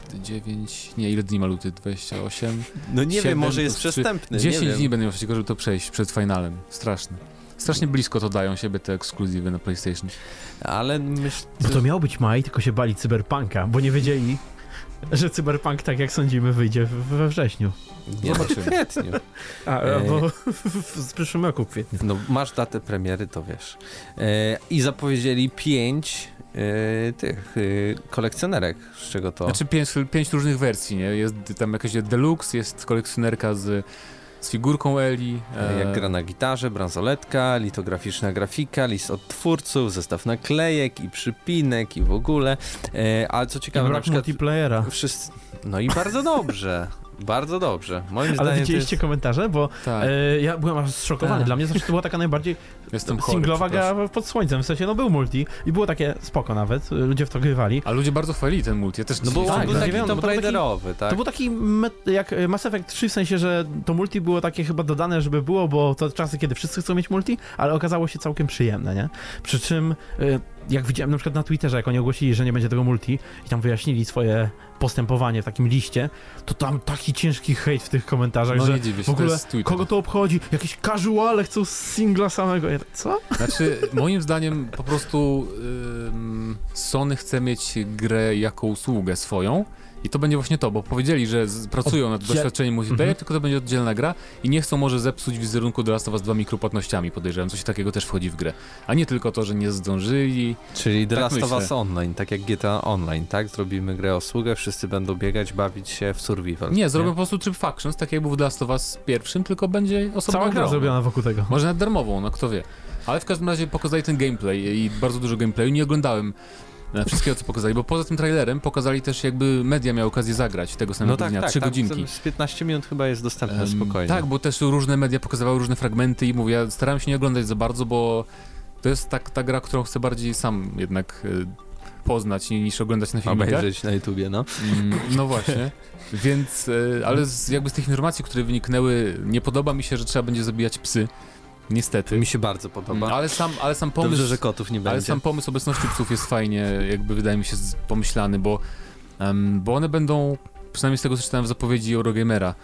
Speaker 2: w 9, nie, ile dni ma luty? 28?
Speaker 1: No nie
Speaker 2: Siedem
Speaker 1: wiem, może jest
Speaker 2: plus trzy-
Speaker 1: przestępny,
Speaker 2: 10
Speaker 1: nie
Speaker 2: dni będę miał tylko, żeby to przejść przed finalem. Straszne. Strasznie blisko to dają siebie te ekskluzywy na PlayStation.
Speaker 1: Ale myślę,
Speaker 3: Bo to miał być maj, tylko się bali cyberpunka, bo nie wiedzieli. że Cyberpunk, tak jak sądzimy, wyjdzie we wrześniu.
Speaker 1: Nie, no, w kwietniu.
Speaker 3: A, e... bo w przyszłym roku w kwietniu.
Speaker 1: No, masz datę premiery, to wiesz. E, I zapowiedzieli pięć e, tych e, kolekcjonerek, z czego to...
Speaker 2: Znaczy pięć, pięć różnych wersji, nie? Jest tam jakaś deluxe, jest kolekcjonerka z z figurką Eli.
Speaker 1: E... Jak gra na gitarze, bransoletka, litograficzna grafika, list od twórców, zestaw naklejek i przypinek i w ogóle. E, ale co ciekawe,
Speaker 3: I na przykład... multiplayera.
Speaker 1: Wszyscy... No i bardzo dobrze. Bardzo dobrze. Moim
Speaker 3: Ale widzieliście jest... komentarze? Bo tak. e, ja byłem aż zszokowany. Tak. Dla mnie zawsze to była taka najbardziej Jestem singlowa gra pod słońcem. W sensie, no był multi i było takie spoko nawet. Ludzie w to grywali.
Speaker 2: A ludzie bardzo chwalili ten multi. Ja też
Speaker 1: no bo tak, był taki Tomb Raiderowy, tak?
Speaker 3: To był taki jak Mass Effect 3, w sensie, że to multi było takie chyba dodane, żeby było, bo to czasy, kiedy wszyscy chcą mieć multi, ale okazało się całkiem przyjemne, nie? Przy czym e, jak widziałem na przykład na Twitterze, jak oni ogłosili, że nie będzie tego multi i tam wyjaśnili swoje postępowanie w takim liście, to tam taki ciężki hejt w tych komentarzach, no, że w ogóle to kogo to obchodzi? Jakieś casuale chcą singla samego. Co?
Speaker 2: Znaczy, moim zdaniem po prostu Sony chce mieć grę jako usługę swoją i to będzie właśnie to, bo powiedzieli, że z, pracują nad doświadczeniem multiplayer, -hmm. tylko to będzie oddzielna gra i nie chcą może zepsuć wizerunku The Last of Us 2 mikropłatnościami, podejrzewam. Coś takiego też wchodzi w grę. A nie tylko to, że nie zdążyli.
Speaker 1: Czyli The tak Last of Us Online, tak jak GTA Online, tak? Zrobimy grę usługę, wszyscy będą biegać, bawić się w survival.
Speaker 2: Nie, nie? zrobią po prostu tryb Factions, tak jak był w The Last of Us pierwszym, tylko będzie osobna
Speaker 3: Cała gra zrobiona wokół tego.
Speaker 2: Może nawet darmową, no kto wie. Ale w każdym razie pokazali ten gameplay i bardzo dużo gameplayu. Nie oglądałem wszystkiego, co pokazali, bo poza tym trailerem pokazali też jakby media miały okazję zagrać tego samego no tak, dnia, tak, 3 godzinki.
Speaker 1: Z 15 minut chyba jest dostępne um, spokojnie.
Speaker 2: Tak, bo też różne media pokazywały różne fragmenty i mówię, ja starałem się nie oglądać za bardzo, bo to jest tak, ta gra, którą chcę bardziej sam jednak y, poznać niż oglądać na filmie.
Speaker 1: Obejrzeć na YouTubie, no.
Speaker 2: Mm, no właśnie. Więc, y, ale z, jakby z tych informacji, które wyniknęły, nie podoba mi się, że trzeba będzie zabijać psy. Niestety.
Speaker 1: Mi się bardzo podoba.
Speaker 2: Ale sam, ale sam pomysł.
Speaker 1: Dobrze, że kotów nie będzie.
Speaker 2: Ale sam pomysł obecności psów jest fajnie, jakby wydaje mi się pomyślany, bo, um, bo one będą, przynajmniej z tego co czytałem w zapowiedzi Eurogamera,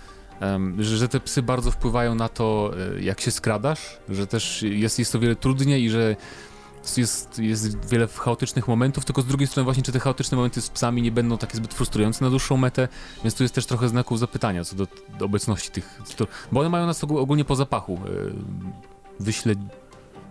Speaker 2: um, że, że te psy bardzo wpływają na to, e, jak się skradasz, że też jest, jest to wiele trudniej i że jest, jest wiele chaotycznych momentów, tylko z drugiej strony właśnie, czy te chaotyczne momenty z psami nie będą takie zbyt frustrujące na dłuższą metę, więc tu jest też trochę znaków zapytania co do, do obecności tych, bo one mają nas ogólnie po zapachu. E, wyśled...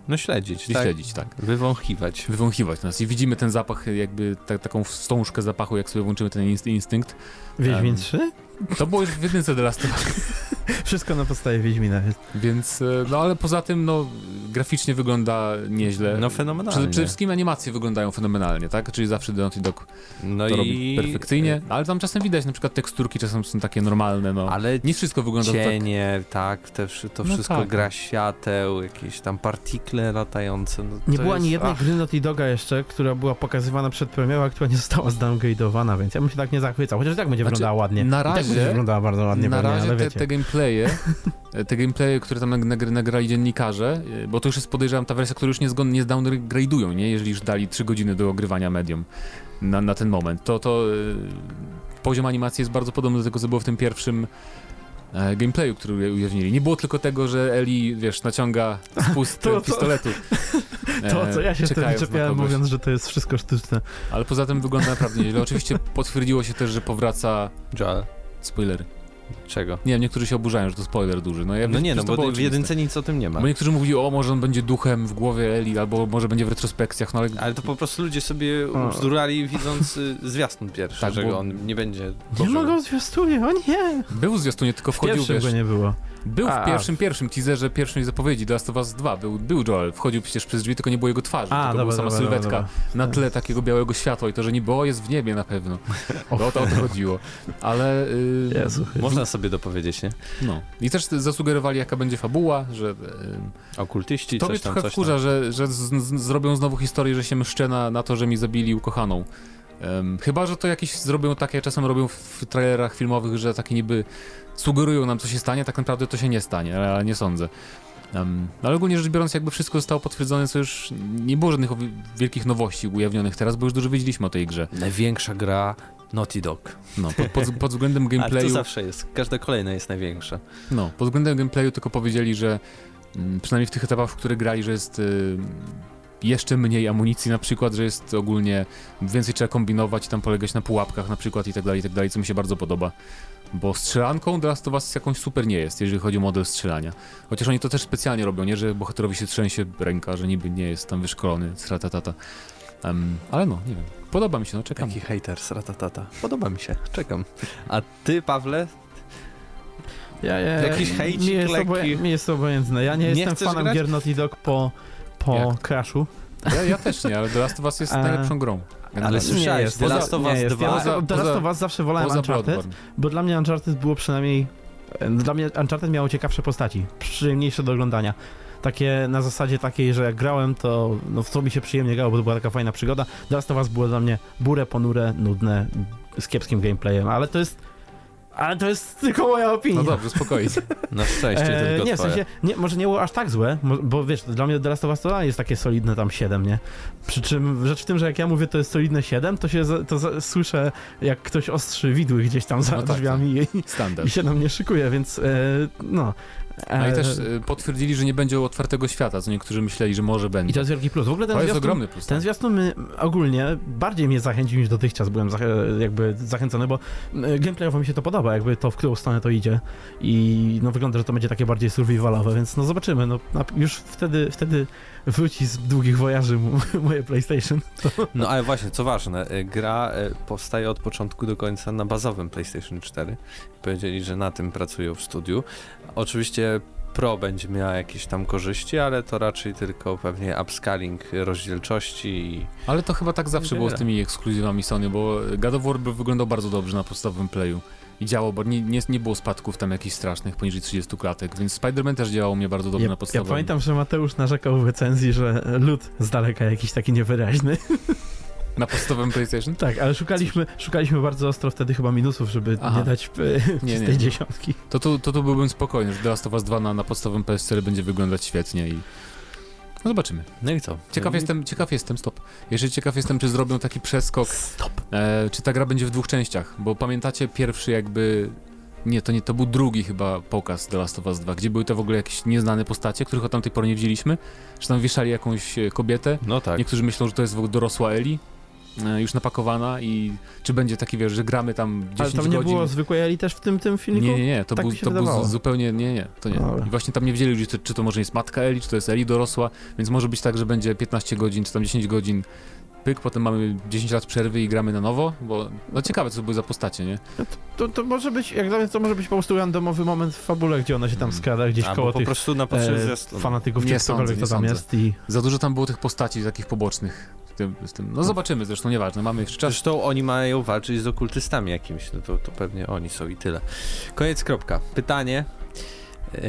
Speaker 1: No śledzić,
Speaker 2: Wyśledzić, tak?
Speaker 1: tak. Wywąchiwać.
Speaker 2: Wywąchiwać nas i widzimy ten zapach, jakby ta, taką wstążkę zapachu, jak sobie włączymy ten instynkt.
Speaker 3: Wiedźmin um, 3?
Speaker 2: To było już w jedynce The Last of Us.
Speaker 3: Wszystko na podstawie Wiedźmina jest.
Speaker 2: Więc, e, no ale poza tym, no graficznie wygląda nieźle.
Speaker 1: No fenomenalnie. Przede,
Speaker 2: przede wszystkim animacje wyglądają fenomenalnie, tak? Czyli zawsze Naughty Dog no to i... robi perfekcyjnie, ale tam czasem widać na przykład teksturki czasem są takie normalne, no. Ale nie wszystko wygląda
Speaker 1: cienie, tak, tak te, to no wszystko tak. gra świateł, jakieś tam partikle latające. No,
Speaker 3: nie było ani jednej ach. gry Naughty Doga jeszcze, która była pokazywana przed premierą, a która nie została zdowngrade'owana, więc ja bym się tak nie zachwycał, chociaż tak będzie znaczy, wyglądała ładnie.
Speaker 2: Na razie, tak
Speaker 3: będzie wyglądała bardzo ładnie,
Speaker 2: na
Speaker 3: razie
Speaker 2: te, te gameplaye te gameplaye, które tam nagrali dziennikarze, y, bo to już jest podejrzewam ta wersja, która już nie, zgon, nie zdowngradują, nie? Jeżeli już dali 3 godziny do ogrywania medium na, na ten moment, to, to yy, poziom animacji jest bardzo podobny do tego, co było w tym pierwszym e, gameplayu, który ujawnili. Nie było tylko tego, że Eli, wiesz, naciąga spust to, pistoletu.
Speaker 3: To, co ja się wtedy czepiałem, mówiąc, że to jest wszystko sztuczne.
Speaker 2: Ale poza tym wygląda naprawdę nieźle. Oczywiście potwierdziło się też, że powraca...
Speaker 1: Joel.
Speaker 2: Spoilery.
Speaker 1: Czego?
Speaker 2: Nie wiem, niektórzy się oburzają, że to spoiler duży. No, ja
Speaker 1: no nie, no bo w jedynce nic o tym nie ma.
Speaker 2: Bo niektórzy mówili, o może on będzie duchem w głowie Eli, albo może będzie w retrospekcjach, no ale...
Speaker 1: Ale to po prostu ludzie sobie bzdurali widząc y, zwiastun pierwszy, tak, że bo... on nie będzie...
Speaker 3: Nie mogą zwiastunie, o nie!
Speaker 2: Był zwiastunie, tylko wchodził,
Speaker 3: w wiesz... go nie było.
Speaker 2: Był a, w pierwszym, pierwszym teaserze pierwszej zapowiedzi do Last of Us 2. Był, był Joel, wchodził przecież przez drzwi, tylko nie było jego twarzy, a, tylko była sama dobra, sylwetka dobra, dobra. na tle takiego białego światła i to, że nie było, jest w niebie na pewno. Bo o to, o to chodziło. Ale...
Speaker 1: Yy, Jezu, można sobie dopowiedzieć, nie?
Speaker 2: No. I też zasugerowali, jaka będzie fabuła, że...
Speaker 1: Yy, Okultyści,
Speaker 2: to
Speaker 1: coś
Speaker 2: tam, trochę wkurza, że, że z, z, zrobią znowu historię, że się mszczę na, na to, że mi zabili ukochaną. Um, chyba, że to jakieś zrobią takie, czasem robią w trailerach filmowych, że takie niby sugerują nam, co się stanie, tak naprawdę to się nie stanie, ale nie sądzę. Um, ale ogólnie rzecz biorąc, jakby wszystko zostało potwierdzone, co już nie było żadnych wielkich nowości ujawnionych teraz, bo już dużo wiedzieliśmy o tej grze.
Speaker 1: Największa gra Naughty Dog.
Speaker 2: No, pod, pod, pod względem gameplayu... Ale
Speaker 1: to zawsze jest, każda kolejna jest największa.
Speaker 2: No, pod względem gameplayu tylko powiedzieli, że mm, przynajmniej w tych etapach, w których grali, że jest y, jeszcze mniej amunicji na przykład, że jest ogólnie więcej trzeba kombinować i tam polegać na pułapkach na przykład i tak dalej, i tak dalej, co mi się bardzo podoba. Bo strzelanką The Last of Us jakąś super nie jest, jeżeli chodzi o model strzelania. Chociaż oni to też specjalnie robią, nie? Że bohaterowi się trzęsie ręka, że niby nie jest tam wyszkolony, tata. Um, ale no, nie wiem. Podoba mi się, no czekam.
Speaker 1: Taki hater, ratatata. Podoba mi się, czekam. A ty, Pawle,
Speaker 3: ja, ja,
Speaker 1: Jakiś hejcik
Speaker 3: mi jest, obojętne. Ja nie,
Speaker 1: Nie
Speaker 3: jestem fanem
Speaker 1: grać?
Speaker 3: gier Naughty Dog po, po
Speaker 2: Jak?
Speaker 3: Crashu.
Speaker 2: Ja, ja też nie, ale The Last of Us jest najlepszą grą.
Speaker 1: ale słyszałeś,
Speaker 3: jest.
Speaker 1: The Last of Us
Speaker 3: jest.
Speaker 1: 2...
Speaker 3: Ja
Speaker 2: Poza-
Speaker 3: The Last of Us zawsze wolałem Uncharted,
Speaker 2: Bloodborne.
Speaker 3: bo dla mnie Uncharted było przynajmniej... Dla mnie Uncharted miało ciekawsze postaci, przyjemniejsze do oglądania. Takie na zasadzie takiej, że jak grałem, to no, w to mi się przyjemnie grało, bo to była taka fajna przygoda. The Last of Us było dla mnie burę, ponure, nudne, z kiepskim gameplayem, ale to jest... Ale to jest tylko moja opinia.
Speaker 2: No dobrze, spokojnie.
Speaker 1: Na szczęście
Speaker 3: E,
Speaker 1: tylko
Speaker 3: nie, w sensie, nie, może nie było aż tak złe, bo wiesz, dla mnie The Last of Us jest takie solidne tam 7, nie? Przy czym rzecz w tym, że jak ja mówię to jest solidne 7, to się za, to za, słyszę jak ktoś ostrzy widły gdzieś tam za
Speaker 2: No tak,
Speaker 3: drzwiami i,
Speaker 2: Standard.
Speaker 3: i się na mnie szykuje, więc e, no.
Speaker 2: No i
Speaker 3: E,
Speaker 2: też y, potwierdzili, że nie będzie otwartego świata, co niektórzy myśleli, że może będzie.
Speaker 3: I to jest wielki plus. W ogóle ten
Speaker 2: to jest
Speaker 3: zwiastun,
Speaker 2: ogromny plus.
Speaker 3: ten
Speaker 2: tak.
Speaker 3: zwiastun ogólnie bardziej mnie zachęcił niż dotychczas byłem zach- jakby zachęcony, bo gameplayowo mi się to podoba, jakby to w którą stronę to idzie i no wygląda, że to będzie takie bardziej survivalowe, więc no zobaczymy, no już wtedy, wtedy wróci z długich wojaży moje PlayStation.
Speaker 1: No ale właśnie, co ważne, y, gra y, powstaje od początku do końca na bazowym PlayStation 4. Powiedzieli, że na tym pracują w studiu. Oczywiście Pro będzie miała jakieś tam korzyści, ale to raczej tylko pewnie upscaling rozdzielczości i
Speaker 2: Ale to chyba tak zawsze było z tymi ekskluzywami Sony, bo God of War by wyglądał bardzo dobrze na podstawowym playu. I działał, bo nie, nie, nie było spadków tam jakichś strasznych, poniżej 30 klatek, więc Spider-Man też działał u mnie bardzo dobrze
Speaker 3: Ja,
Speaker 2: na
Speaker 3: ja
Speaker 2: podstawowym.
Speaker 3: pamiętam, że Mateusz narzekał w recenzji, że lód z daleka jakiś taki niewyraźny.
Speaker 2: Na podstawowym PlayStation?
Speaker 3: Tak, ale szukaliśmy, szukaliśmy bardzo ostro wtedy chyba minusów, żeby
Speaker 2: Aha.
Speaker 3: nie dać e,
Speaker 2: Nie, nie.
Speaker 3: dziesiątki.
Speaker 2: To tu, to tu byłbym spokojny, że The Last of Us 2 na, na podstawowym PS4 będzie wyglądać świetnie i... No zobaczymy.
Speaker 1: no i co?
Speaker 2: Ciekaw
Speaker 1: No i-
Speaker 2: jestem, ciekaw jestem, stop. Jeszcze ciekaw jestem, czy zrobią taki przeskok,
Speaker 3: Stop.
Speaker 2: e, czy ta gra będzie w dwóch częściach, bo pamiętacie pierwszy jakby... Nie, to nie, to był drugi chyba pokaz The Last of Us 2, gdzie były to w ogóle jakieś nieznane postacie, których od tamtej pory nie widzieliśmy, że tam wieszali jakąś e, kobietę,
Speaker 1: No tak.
Speaker 2: niektórzy myślą, że to jest w ogóle dorosła Eli, już napakowana i czy będzie taki, wiesz, że gramy tam 10
Speaker 3: Ale tam nie
Speaker 2: godzin...
Speaker 3: było zwykłej Eli też w tym, tym filmiku?
Speaker 2: Nie, nie, nie, to
Speaker 3: Tak
Speaker 2: był, to był zupełnie, nie, nie, to nie. I właśnie tam nie wiedzieli, czy to, czy to może jest matka Eli, czy to jest Eli dorosła, więc może być tak, że będzie 15 godzin, czy tam 10 godzin pyk, potem mamy 10 lat przerwy i gramy na nowo, bo no ciekawe, co to były za postacie, nie?
Speaker 3: To, to może być, jak dla mnie, to może być po prostu randomowy moment w fabule, gdzie ona się tam
Speaker 2: Mhm.
Speaker 3: skrada gdzieś
Speaker 1: Albo
Speaker 3: koło
Speaker 1: po
Speaker 3: tych
Speaker 1: prostu na
Speaker 3: e,
Speaker 1: zwiastunu.
Speaker 3: fanatyków,
Speaker 2: Nie
Speaker 3: czy
Speaker 2: sądzę, nie
Speaker 3: to tam
Speaker 2: sądzę.
Speaker 3: jest i...
Speaker 2: Za dużo tam było tych postaci takich pobocznych. Tym, z tym. No zobaczymy, zresztą nieważne, mamy jeszcze czas.
Speaker 1: Zresztą oni mają walczyć z okultystami jakimiś, no to, to pewnie oni są i tyle. Koniec, kropka. Pytanie. Eee,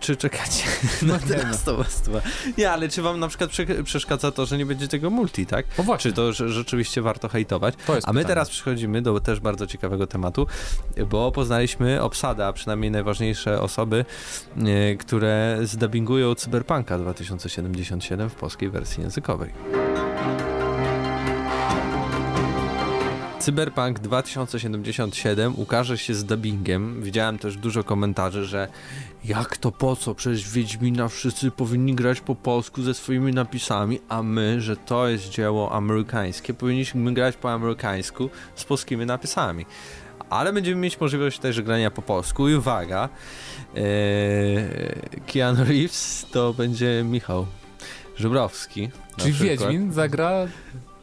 Speaker 1: czy czekacie na The
Speaker 2: no.
Speaker 1: Last of Us 2? Nie, ale czy wam na przykład prze- przeszkadza to, że nie będzie tego multi, tak?
Speaker 2: O właśnie,
Speaker 1: Czy to że rzeczywiście warto hejtować? A my
Speaker 2: pytanie.
Speaker 1: teraz przechodzimy do też bardzo ciekawego tematu, bo poznaliśmy obsadę, a przynajmniej najważniejsze osoby, e, które zdubbingują Cyberpunka 2077 w polskiej wersji językowej. Cyberpunk 2077 ukaże się z dubbingiem. Widziałem też dużo komentarzy, że jak to po co? Przecież Wiedźmina wszyscy powinni grać po polsku ze swoimi napisami, a my, że to jest dzieło amerykańskie, powinniśmy grać po amerykańsku z polskimi napisami. Ale będziemy mieć możliwość też grania po polsku i uwaga, ee, Keanu Reeves to będzie Michał Żubrowski.
Speaker 2: Czyli
Speaker 1: przykład.
Speaker 2: Wiedźmin zagra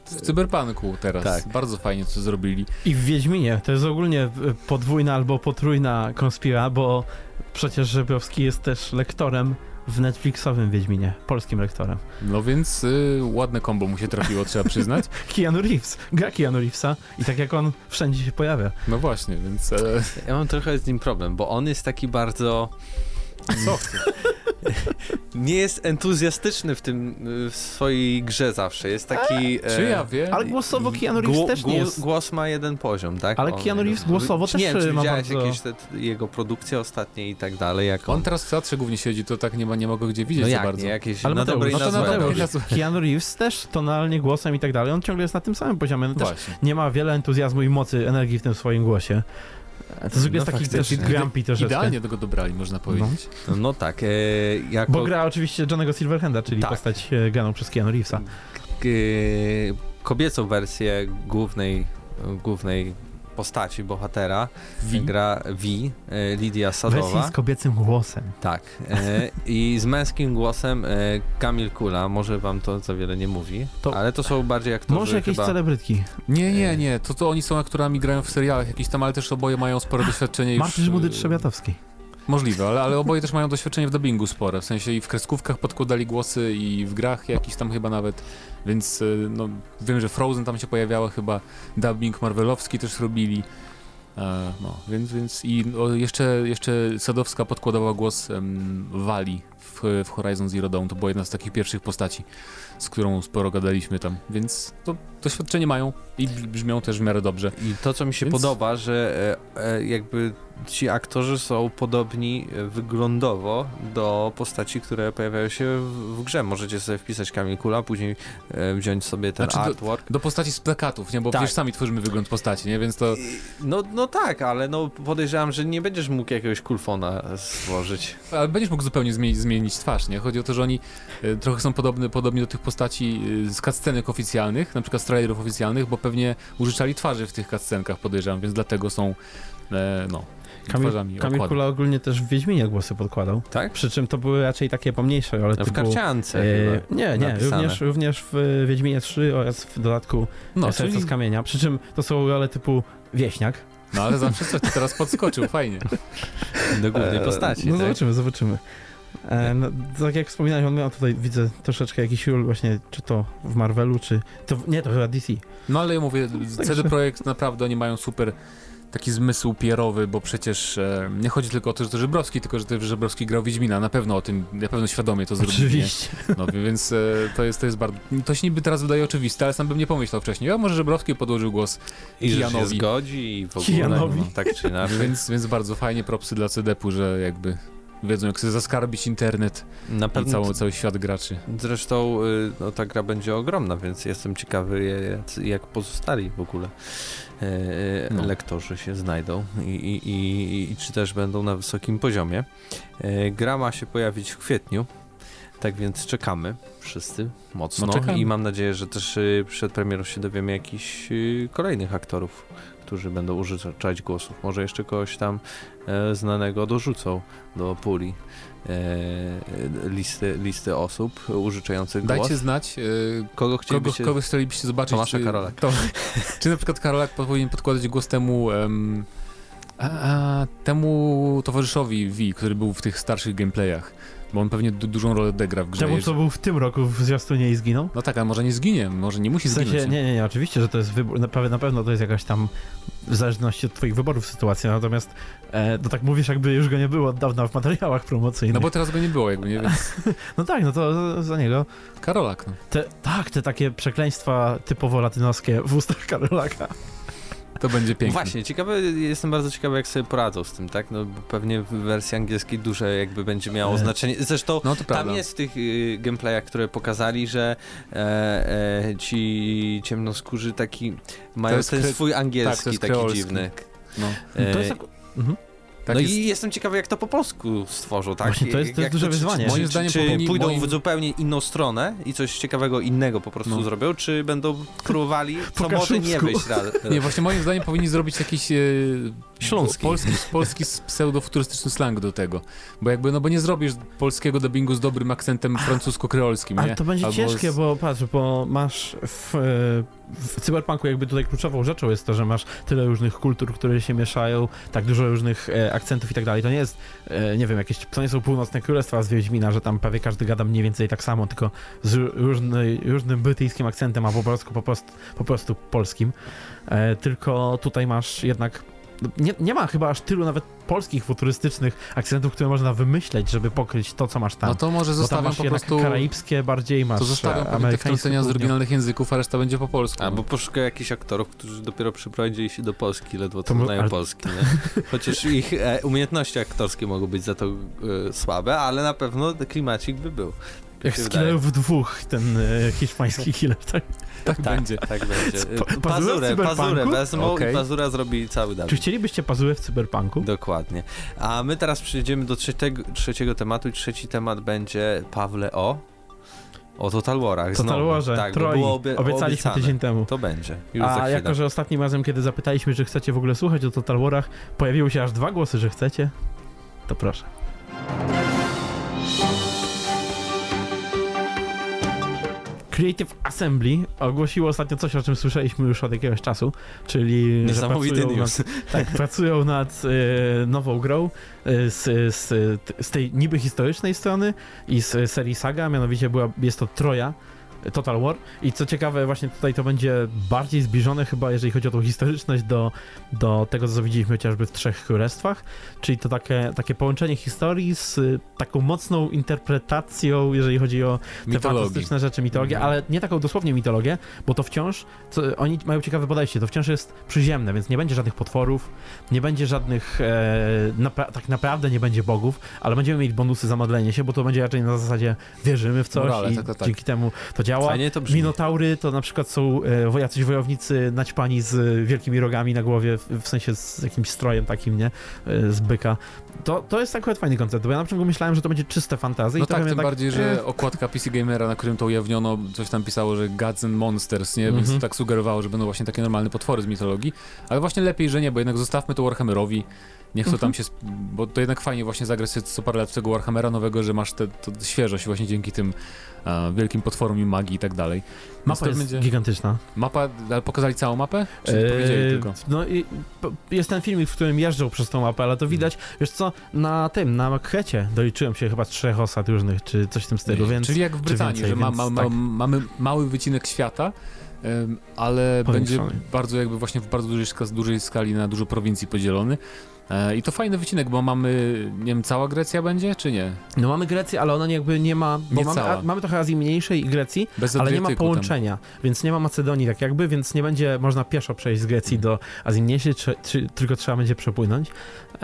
Speaker 2: w Cyberpunku teraz.
Speaker 1: Tak.
Speaker 2: Bardzo fajnie co zrobili.
Speaker 3: I w Wiedźminie to jest ogólnie e, podwójna albo potrójna konspira, bo przecież Żebrowski jest też lektorem w Netflixowym Wiedźminie, polskim lektorem.
Speaker 2: No więc y, ładne kombo mu się trafiło, trzeba przyznać.
Speaker 3: Keanu Reeves, gra Keanu Reevesa i tak jak on wszędzie się pojawia.
Speaker 2: No właśnie, więc e,
Speaker 1: Ja mam trochę z nim problem, bo on jest taki bardzo.
Speaker 2: co chce?
Speaker 1: Nie jest entuzjastyczny w tym, y, w swojej grze zawsze. Jest taki. e,
Speaker 2: Czy ja wiem?
Speaker 3: Ale głosowo Keanu Reeves
Speaker 1: Gło-
Speaker 3: też nie
Speaker 1: głos,
Speaker 3: jest...
Speaker 1: głos ma jeden poziom, tak?
Speaker 3: Ale Keanu Reeves głosowo
Speaker 1: nie
Speaker 3: też
Speaker 1: wiem, czy
Speaker 3: ma
Speaker 1: widziałeś
Speaker 3: bardzo-
Speaker 1: jakieś te, jego produkcje ostatnie i tak dalej, jak on...
Speaker 2: On teraz w teatrze głównie siedzi, to tak nie ma, nie ma go gdzie widzieć
Speaker 1: no
Speaker 2: za
Speaker 1: jak,
Speaker 2: bardzo.
Speaker 1: nie? Jakieś
Speaker 3: Ale
Speaker 1: na dobre
Speaker 3: no to
Speaker 2: na.
Speaker 3: Keanu Reeves też tonalnie głosem i tak dalej, on ciągle jest na tym samym poziomie, on też
Speaker 2: Właśnie.
Speaker 3: nie ma wiele entuzjazmu i mocy, energii w tym swoim głosie. To zwykle jest
Speaker 1: No
Speaker 3: taki też grumpy troszeczkę.
Speaker 2: Idealnie tego dobrali, można powiedzieć.
Speaker 1: No, no tak, e, jako
Speaker 3: Bo gra oczywiście Johnego Silverhanda, czyli
Speaker 1: Tak.
Speaker 3: postać e, graną przez Keanu Reevesa.
Speaker 1: k- kobiecą wersję głównej, głównej postaci, bohatera,
Speaker 2: Wi.
Speaker 1: gra Vi, e, Lidia
Speaker 3: Wersji
Speaker 1: Sadowa.
Speaker 3: z kobiecym głosem.
Speaker 1: Tak. E, I z męskim głosem e, Kamil Kula, może wam to za wiele nie mówi,
Speaker 3: To-
Speaker 1: ale to są bardziej aktorzy
Speaker 3: Może jakieś
Speaker 1: chyba...
Speaker 3: celebrytki.
Speaker 2: Nie, nie, nie. To, to oni są aktorami, grają w serialach jakiś tam, ale też oboje mają spore doświadczenie już...
Speaker 3: Martin Żmudy
Speaker 2: e,
Speaker 3: Trzebiatowski.
Speaker 2: Możliwe, ale, ale oboje też mają doświadczenie w dubbingu spore. W sensie i w kreskówkach podkładali głosy i w grach jakiś tam chyba nawet. Więc y, no, wiem, że Frozen tam się pojawiała chyba, dubbing marvelowski też robili. E, no, więc, więc i o, jeszcze, jeszcze Sadowska podkładała głos em, Wali w, w Horizon Zero Dawn. To była jedna z takich pierwszych postaci, z którą sporo gadaliśmy tam. Więc to doświadczenie mają i brzmią też w miarę dobrze.
Speaker 1: I to, co mi się
Speaker 2: Więc-
Speaker 1: podoba, że e, e, jakby ci aktorzy są podobni e, wyglądowo do postaci, które pojawiają się w, w grze. Możecie sobie wpisać Kamil Kula, później e, wziąć sobie ten
Speaker 2: Znaczy do-
Speaker 1: artwork.
Speaker 2: Do postaci z plakatów, nie? Bo
Speaker 1: Tak.
Speaker 2: przecież sami tworzymy wygląd postaci, nie? Więc to...
Speaker 1: No, no tak, ale no podejrzewam, że nie będziesz mógł jakiegoś kulfona stworzyć.
Speaker 2: Ale będziesz mógł zupełnie zmienić, zmienić twarz, nie? Chodzi o to, że oni e, trochę są podobne, podobni do tych postaci e, z cutscenek oficjalnych, na przykład z trailerów oficjalnych, bo pewnie użyczali twarzy w tych cutscenkach, podejrzewam, więc dlatego są, e, no,
Speaker 3: Kamil,
Speaker 2: twarzami
Speaker 3: Kamil. Kula ogólnie też w Wiedźminie głosy podkładał.
Speaker 1: Tak?
Speaker 3: Przy czym to były raczej takie pomniejsze, ale
Speaker 1: W
Speaker 3: typu...
Speaker 1: karciance
Speaker 3: e, nie, nie,
Speaker 1: napisane.
Speaker 3: również, również w Wiedźminie 3 oraz w dodatku
Speaker 2: No,
Speaker 3: no, Serce
Speaker 2: czyli,
Speaker 3: z kamienia. Przy czym to są role typu wieśniak.
Speaker 2: no ale zawsze coś, ty teraz podskoczył, fajnie.
Speaker 1: Do głównej
Speaker 3: E,
Speaker 1: postaci,
Speaker 3: No
Speaker 1: tak?
Speaker 3: zobaczymy, zobaczymy. E, no, tak jak wspominałeś, on miał tutaj, widzę troszeczkę jakiś ról właśnie, czy to w Marvelu, czy... To, nie, to chyba DC.
Speaker 2: No ale ja mówię,
Speaker 3: Także-
Speaker 2: CD Projekt naprawdę oni mają super taki zmysł pierowy, bo przecież e, nie chodzi tylko o to, że to Żebrowski, tylko że to Żebrowski grał Wiedźmina, na pewno o tym, na pewno świadomie to zrobili. nie?
Speaker 3: Oczywiście.
Speaker 2: No więc e, to jest, to jest bardzo, to się niby teraz wydaje oczywiste, ale sam bym nie pomyślał wcześniej, a może Żebrowski podłożył głos,
Speaker 1: I że się
Speaker 2: Kijanowi.
Speaker 1: zgodzi i w ogóle,
Speaker 3: Kijanowi.
Speaker 1: no, tak czy inaczej.
Speaker 2: więc, więc bardzo fajnie propsy dla CDP-u, że jakby wiedzą jak sobie zaskarbić internet
Speaker 1: Na
Speaker 2: i
Speaker 1: pewno
Speaker 2: cały, cały świat graczy.
Speaker 1: Zresztą y, no, ta gra będzie ogromna, więc jestem ciekawy, jak, pozostali w ogóle e, e,
Speaker 2: No.
Speaker 1: lektorzy się znajdą i, i, i, i czy też będą na wysokim poziomie. Gra ma się pojawić w kwietniu, tak więc czekamy wszyscy mocno
Speaker 2: No, czekamy.
Speaker 1: i mam nadzieję, że też y, przed premierą się dowiemy jakichś y, kolejnych aktorów, którzy będą użyczać głosów. Może jeszcze kogoś tam e, znanego dorzucą do puli e, listy, listy osób użyczających głos.
Speaker 2: Dajcie znać, e,
Speaker 1: Kogo
Speaker 2: kogo,
Speaker 1: chcielibyście...
Speaker 2: kogo chcielibyście zobaczyć.
Speaker 1: Tomasza
Speaker 2: czy,
Speaker 1: Karolak.
Speaker 2: To, czy na przykład Karolak powinien podkładać głos temu em, a, a, temu towarzyszowi V, który był w tych starszych gameplayach, bo on pewnie du dużą rolę odegra w grze.
Speaker 3: Czemu co był w tym roku w zwiastunie i zginął?
Speaker 2: No tak, a może nie zginie, może nie musi
Speaker 3: W sensie,
Speaker 2: zginąć.
Speaker 3: nie, nie, nie, oczywiście, że to jest wybór, na, pewno- to jest jakaś tam w zależności od twoich wyborów sytuacja, natomiast e, to tak mówisz, jakby już go nie było od dawna w materiałach promocyjnych.
Speaker 2: No bo teraz go nie było jakby, nie? Więc
Speaker 3: No tak, no to za- za niego.
Speaker 2: Karolak, no.
Speaker 3: Te, tak, te takie przekleństwa typowo latynoskie w ustach Karolaka.
Speaker 2: To będzie piękne.
Speaker 1: Właśnie, ciekawy, jestem bardzo ciekawy, jak sobie poradzą z tym, tak? No bo pewnie w wersji angielskiej duże jakby będzie miało
Speaker 3: E.
Speaker 1: znaczenie. Zresztą
Speaker 2: No prawda.
Speaker 1: tam jest w tych y, gameplayach, które pokazali, że e, e, ci ciemnoskórzy taki mają ten swój
Speaker 2: tak,
Speaker 1: angielski
Speaker 2: jest
Speaker 1: taki
Speaker 2: kreolski.
Speaker 1: dziwny.
Speaker 2: No.
Speaker 1: E,
Speaker 3: To jest tak... Mhm.
Speaker 2: Tak
Speaker 1: no
Speaker 2: jest,
Speaker 1: i jestem ciekawy, jak to po polsku stworzą, tak?
Speaker 3: Właśnie, to jest- to jest duże
Speaker 1: czy-
Speaker 3: wyzwanie.
Speaker 1: Czy,
Speaker 2: Moim zdaniem
Speaker 1: czy
Speaker 2: powinni-
Speaker 1: pójdą
Speaker 2: moim-
Speaker 1: w zupełnie inną stronę i coś ciekawego innego po prostu
Speaker 2: No.
Speaker 1: zrobią, czy będą próbowali, co może nie wyjść.
Speaker 2: Nie, właśnie moim zdaniem powinni zrobić jakiś e,
Speaker 1: Śląski.
Speaker 2: polski, polski pseudofuturystyczny slang do tego. Bo jakby, no bo nie zrobisz polskiego dubbingu z dobrym akcentem francusko-kreolskim, nie?
Speaker 3: Ale to będzie
Speaker 2: Albo
Speaker 3: ciężkie,
Speaker 2: z-
Speaker 3: bo patrz, bo masz w, w cyberpunku jakby tutaj kluczową rzeczą jest to, że masz tyle różnych kultur, które się mieszają, tak dużo różnych e, akcentów i tak dalej. To nie jest, e, nie wiem, jakieś, to nie są północne królestwa z Wiedźmina, że tam prawie każdy gada mniej więcej tak samo, tylko z różny, różnym brytyjskim akcentem, a po polsku po prostu, po prostu polskim. E, tylko tutaj masz jednak nie, nie ma chyba aż tylu nawet polskich futurystycznych akcentów, które można wymyśleć, żeby pokryć to, co masz tam.
Speaker 2: No to może zostawiam
Speaker 3: masz
Speaker 2: po prostu...
Speaker 3: karaibskie bardziej, masz
Speaker 2: To zostawiam te wtrącenia z oryginalnych języków, a reszta będzie po polsku.
Speaker 1: Albo poszukaj jakichś aktorów, którzy dopiero przyprowadzili się do Polski, ledwo
Speaker 3: To
Speaker 1: znają
Speaker 3: ale-
Speaker 1: polski, nie? Chociaż ich e, umiejętności aktorskie mogą być za to e, słabe, ale na pewno klimacik by był.
Speaker 3: Jak z killerów dwóch, ten e, hiszpański killer, tak?
Speaker 2: Tak, tak będzie.
Speaker 1: Tak będzie.
Speaker 3: Pa- pazurę w
Speaker 1: Pazurę, wezmą
Speaker 2: Okej.
Speaker 1: i pazura zrobi cały
Speaker 3: Czy
Speaker 1: dalej.
Speaker 3: chcielibyście pazurę w cyberpunku?
Speaker 1: Dokładnie. A my teraz przejdziemy do trzeciego, trzeciego tematu i trzeci temat będzie Pawle o... O Total Warach.
Speaker 3: Total
Speaker 1: znowu.
Speaker 3: Warze,
Speaker 1: tak,
Speaker 3: Troi,
Speaker 1: było obie-
Speaker 3: obiecaliśmy
Speaker 1: obiecane.
Speaker 3: tydzień temu.
Speaker 1: To będzie. Już
Speaker 3: A jako, że ostatnim razem, kiedy zapytaliśmy, czy chcecie w ogóle słuchać o Total Warach, pojawiły się aż dwa głosy, że chcecie, to proszę. Creative Assembly ogłosiło ostatnio coś, o czym słyszeliśmy już od jakiegoś czasu, czyli
Speaker 1: Niesamowity
Speaker 3: pracują
Speaker 1: news.
Speaker 3: nad, tak, pracują nad e, nową grą e, z, z, z tej niby historycznej strony i z serii Saga, mianowicie była, jest to Troja, Total War. I co ciekawe, właśnie tutaj to będzie bardziej zbliżone chyba, jeżeli chodzi o tą historyczność, do, do tego, co widzieliśmy chociażby w Trzech Królestwach, czyli to takie, takie połączenie historii z y, taką mocną interpretacją, jeżeli chodzi o te
Speaker 2: Mitologii.
Speaker 3: fantastyczne rzeczy, mitologię,
Speaker 2: Mhm.
Speaker 3: ale nie taką dosłownie mitologię, bo to wciąż, co, oni mają ciekawe podejście, to wciąż jest przyziemne, więc nie będzie żadnych potworów, nie będzie żadnych, e, napra- tak naprawdę nie będzie bogów, ale będziemy mieć bonusy za modlenie się, bo to będzie raczej na zasadzie wierzymy w coś
Speaker 2: Morale,
Speaker 3: i
Speaker 2: tak, tak, tak.
Speaker 3: dzięki temu to działa.
Speaker 1: Fajnie to brzmi.
Speaker 3: Minotaury to na przykład są e, jacyś wojownicy naćpani z wielkimi rogami na głowie, w, sensie z jakimś strojem takim, nie? E, z byka. To, to jest akurat fajny koncept, bo ja na przykład myślałem, że to będzie czyste fantazy
Speaker 2: No tak, tym
Speaker 3: mnie
Speaker 2: bardziej,
Speaker 3: eh.
Speaker 2: że okładka PC Gamera, na którym to ujawniono, coś tam pisało, że Gods and Monsters, nie? Więc
Speaker 3: Mhm.
Speaker 2: to tak sugerowało, że będą właśnie takie normalne potwory z mitologii. Ale właśnie lepiej, że nie, bo jednak zostawmy to Warhammerowi. Niech to
Speaker 3: Mhm.
Speaker 2: tam się... sp- Bo to jednak fajnie właśnie zagrać co parę lat w tego Warhammera nowego, że masz tę świeżość właśnie dzięki tym e, wielkim potworom i magii i tak dalej. Więc
Speaker 3: Mapa
Speaker 2: to
Speaker 3: jest
Speaker 2: będzie...
Speaker 3: gigantyczna.
Speaker 2: Mapa, ale pokazali całą mapę? Czy
Speaker 3: Eee,
Speaker 2: powiedzieli tylko?
Speaker 3: No i po- jest ten filmik, w którym jeżdżą przez tą mapę, ale to widać, wiesz co, na tym, na makrecie doliczyłem się chyba trzech osad różnych, czy coś w tym stylu, więc
Speaker 2: Czyli jak w Brytanii,
Speaker 3: więcej,
Speaker 2: że ma,
Speaker 3: więc
Speaker 2: ma, ma,
Speaker 3: tak.
Speaker 2: mamy mały wycinek świata, ale będzie bardzo jakby właśnie w bardzo dużej skali na dużo prowincji podzielony. E, I to fajny wycinek, bo mamy, nie wiem, cała Grecja będzie, czy nie?
Speaker 3: no mamy Grecję, ale ona jakby nie ma, bo
Speaker 2: Nie
Speaker 3: mamy,
Speaker 2: cała.
Speaker 3: a, mamy trochę Azji Mniejszej i Grecji,
Speaker 2: Bez
Speaker 3: ale nie ma
Speaker 2: Adriatyku tam.
Speaker 3: połączenia, więc nie ma Macedonii tak jakby, więc nie będzie można pieszo przejść z Grecji do Azji Mniejszej, czy, czy, tylko trzeba będzie przepłynąć.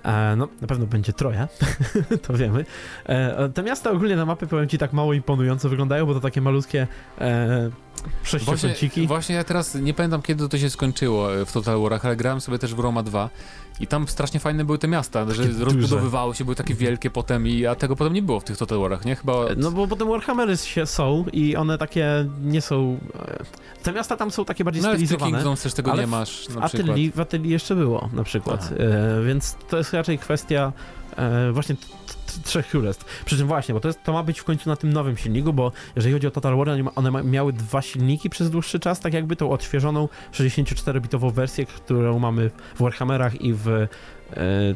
Speaker 3: E, no, na pewno będzie Troja, to wiemy. E, te miasta ogólnie na mapie, powiem ci, tak mało imponująco wyglądają, bo to takie malutkie e,
Speaker 2: Właśnie, właśnie ja teraz nie pamiętam kiedy to się skończyło e, w Total Warach, ale grałem sobie też w Roma 2 i tam strasznie fajne były te miasta, że
Speaker 3: duże.
Speaker 2: rozbudowywały się, były takie wielkie potem i a tego potem nie było w tych Total Warach, nie? Chyba...
Speaker 3: No bo potem Warhammery się są i one takie nie są... e, Te miasta tam są takie bardziej
Speaker 2: no, w
Speaker 3: stylizowane.
Speaker 2: Kingdoms też tego nie
Speaker 3: w-
Speaker 2: masz
Speaker 3: W
Speaker 2: na przykład.
Speaker 3: Ateli, w Ateli jeszcze było na przykład, e, więc to jest raczej kwestia e, właśnie trzech królestw. Przy czym właśnie, bo to, jest, to ma być w końcu na tym nowym silniku, bo jeżeli chodzi o Total War, one miały dwa silniki przez dłuższy czas, tak jakby tą odświeżoną 64-bitową wersję, którą mamy w Warhammerach i w e,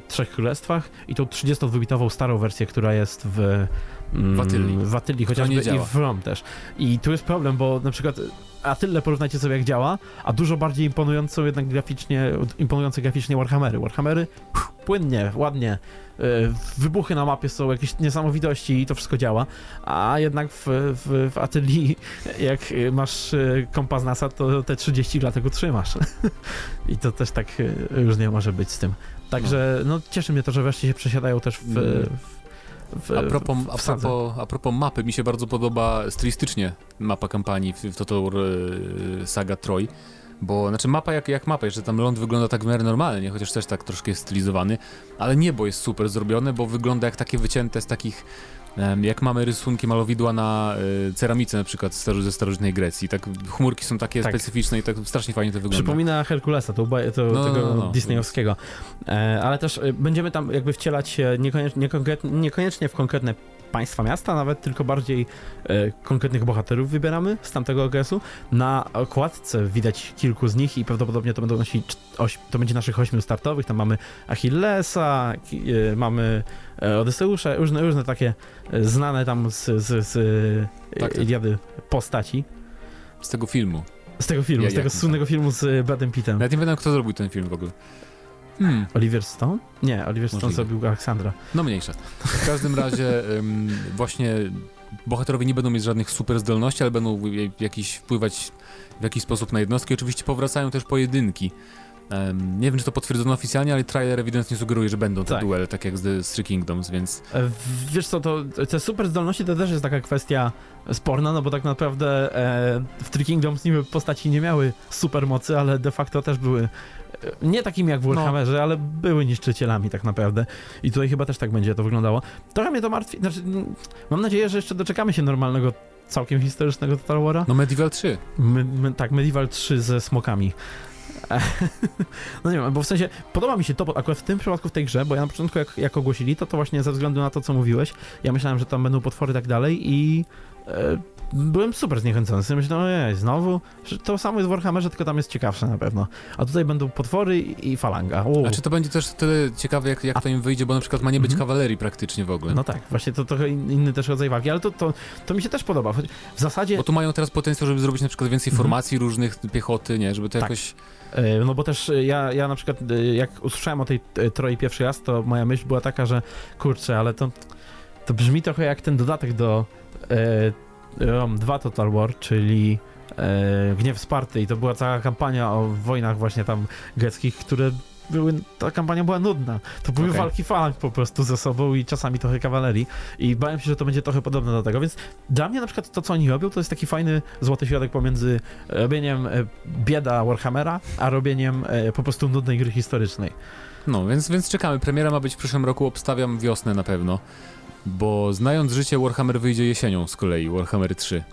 Speaker 3: Trzech Królestwach i tą 32-bitową starą wersję, która jest w mm,
Speaker 2: W Atylii.
Speaker 3: w Atylii
Speaker 2: Która
Speaker 3: chociażby i
Speaker 2: działa.
Speaker 3: w Rom też. I tu jest problem, bo na przykład Atylę porównajcie sobie jak działa, a dużo bardziej imponującą jednak graficznie, imponujące graficznie Warhammery. Warhammery pff, płynnie, ładnie, e, wybuchy na mapie są jakieś niesamowitości i to wszystko działa, a jednak w, w, w jak masz e, kompas NASA, to te 30 lat tego trzymasz. I to też tak e, różnie może być z tym. Także no, cieszy mnie to, że wreszcie się przesiadają też w...
Speaker 2: Mm.
Speaker 3: w w,
Speaker 2: A propos,
Speaker 3: w
Speaker 2: a, propos, a propos mapy, mi się bardzo podoba stylistycznie mapa kampanii w, w Total War e, Saga Troy. Bo, znaczy mapa jak, jak mapa, jeszcze tam ląd wygląda tak w miarę normalnie, chociaż też tak troszkę jest stylizowany, ale niebo jest super zrobione, bo wygląda jak takie wycięte z takich, jak mamy rysunki malowidła na e, ceramice na przykład ze starożytnej Grecji, tak chmurki są takie
Speaker 3: Tak.
Speaker 2: specyficzne i tak strasznie fajnie to wygląda.
Speaker 3: Przypomina Herkulesa, to, to,
Speaker 2: No, no,
Speaker 3: tego
Speaker 2: no, no.
Speaker 3: disneyowskiego. E, ale też e, będziemy tam jakby wcielać się niekoniecznie, niekoniecznie w konkretne państwa, miasta, nawet tylko bardziej e, konkretnych bohaterów wybieramy z tamtego okresu. Na okładce widać kilku z nich i prawdopodobnie to będą nasi, cz- oś, to będzie naszych ośmiu startowych. Tam mamy Achillesa, e, mamy Odyseusza, różne, różne takie znane tam z, z, z
Speaker 2: Tak, tak.
Speaker 3: Iliady postaci.
Speaker 2: Z tego filmu.
Speaker 3: Z tego filmu,
Speaker 2: Ja-
Speaker 3: z tego słynnego filmu z e, Bradem Pittem.
Speaker 2: Nawet nie wiem, kto zrobił ten film w ogóle. Hmm.
Speaker 3: Oliver Stone? Nie, Oliver Stone
Speaker 2: Możliwe.
Speaker 3: zrobił Aleksandra.
Speaker 2: No mniejsza. W każdym razie ym, właśnie bohaterowie nie będą mieć żadnych super zdolności, ale będą jakiś wpływać w jakiś sposób na jednostki. Oczywiście powracają też pojedynki. Um, nie wiem, czy to potwierdzono oficjalnie, ale trailer ewidentnie sugeruje, że będą te
Speaker 3: Tak.
Speaker 2: duele, tak jak z The Three Kingdoms, więc
Speaker 3: E, Wiesz co, to te super zdolności to też jest taka kwestia sporna, no bo tak naprawdę e, w Three Kingdoms niby postaci nie miały super mocy, ale de facto też były e, nie takimi jak w
Speaker 2: No.
Speaker 3: Warhammerze, ale były niszczycielami tak naprawdę. I tutaj chyba też tak będzie to wyglądało. Trochę mnie to martwi, znaczy mam nadzieję, że jeszcze doczekamy się normalnego, całkiem historycznego Total War'a.
Speaker 2: no Medieval 3.
Speaker 3: My, my, tak, Medieval 3 ze smokami. No nie wiem, bo w sensie podoba mi się to, akurat w tym przypadku w tej grze, bo ja na początku jak, jak ogłosili to, to właśnie ze względu na to, co mówiłeś, ja myślałem, że tam będą potwory i tak dalej i e, byłem super zniechęcony. Sobie myślałem, ojej, znowu, to samo jest w Warhammerze, tylko tam jest ciekawsze na pewno. A tutaj będą potwory i, falanga. U.
Speaker 2: A czy to będzie też tyle ciekawe, jak, jak to im wyjdzie, bo na przykład ma nie być
Speaker 3: Mhm.
Speaker 2: kawalerii praktycznie w ogóle.
Speaker 3: No tak, właśnie to trochę in- inny też rodzaj walki, ale to, to, to mi się też podoba. Choć W zasadzie
Speaker 2: Bo tu mają teraz potencjał, żeby zrobić na przykład więcej
Speaker 3: Mhm.
Speaker 2: formacji różnych, piechoty, nie? Żeby to
Speaker 3: Tak.
Speaker 2: jakoś...
Speaker 3: E, No bo też e, ja, ja na przykład e, jak usłyszałem o tej Troi pierwszy raz, to moja myśl była taka, że kurczę, ale to, to brzmi trochę jak ten dodatek do Rom 2 Total War, czyli e, Gniew Sparty i to była cała kampania o wojnach właśnie tam greckich, które były, ta kampania była nudna. To były
Speaker 2: Okej.
Speaker 3: walki falang po prostu ze sobą i czasami trochę kawalerii i bałem się, że to będzie trochę podobne do tego, więc dla mnie na przykład to, co oni robią, to jest taki fajny złoty środek pomiędzy robieniem e, bieda Warhammera, a robieniem e, po prostu nudnej gry historycznej.
Speaker 2: No, więc, więc czekamy. Premiera ma być w przyszłym roku, obstawiam wiosnę na pewno. Bo znając życie, Warhammer wyjdzie jesienią z kolei, Warhammer 3.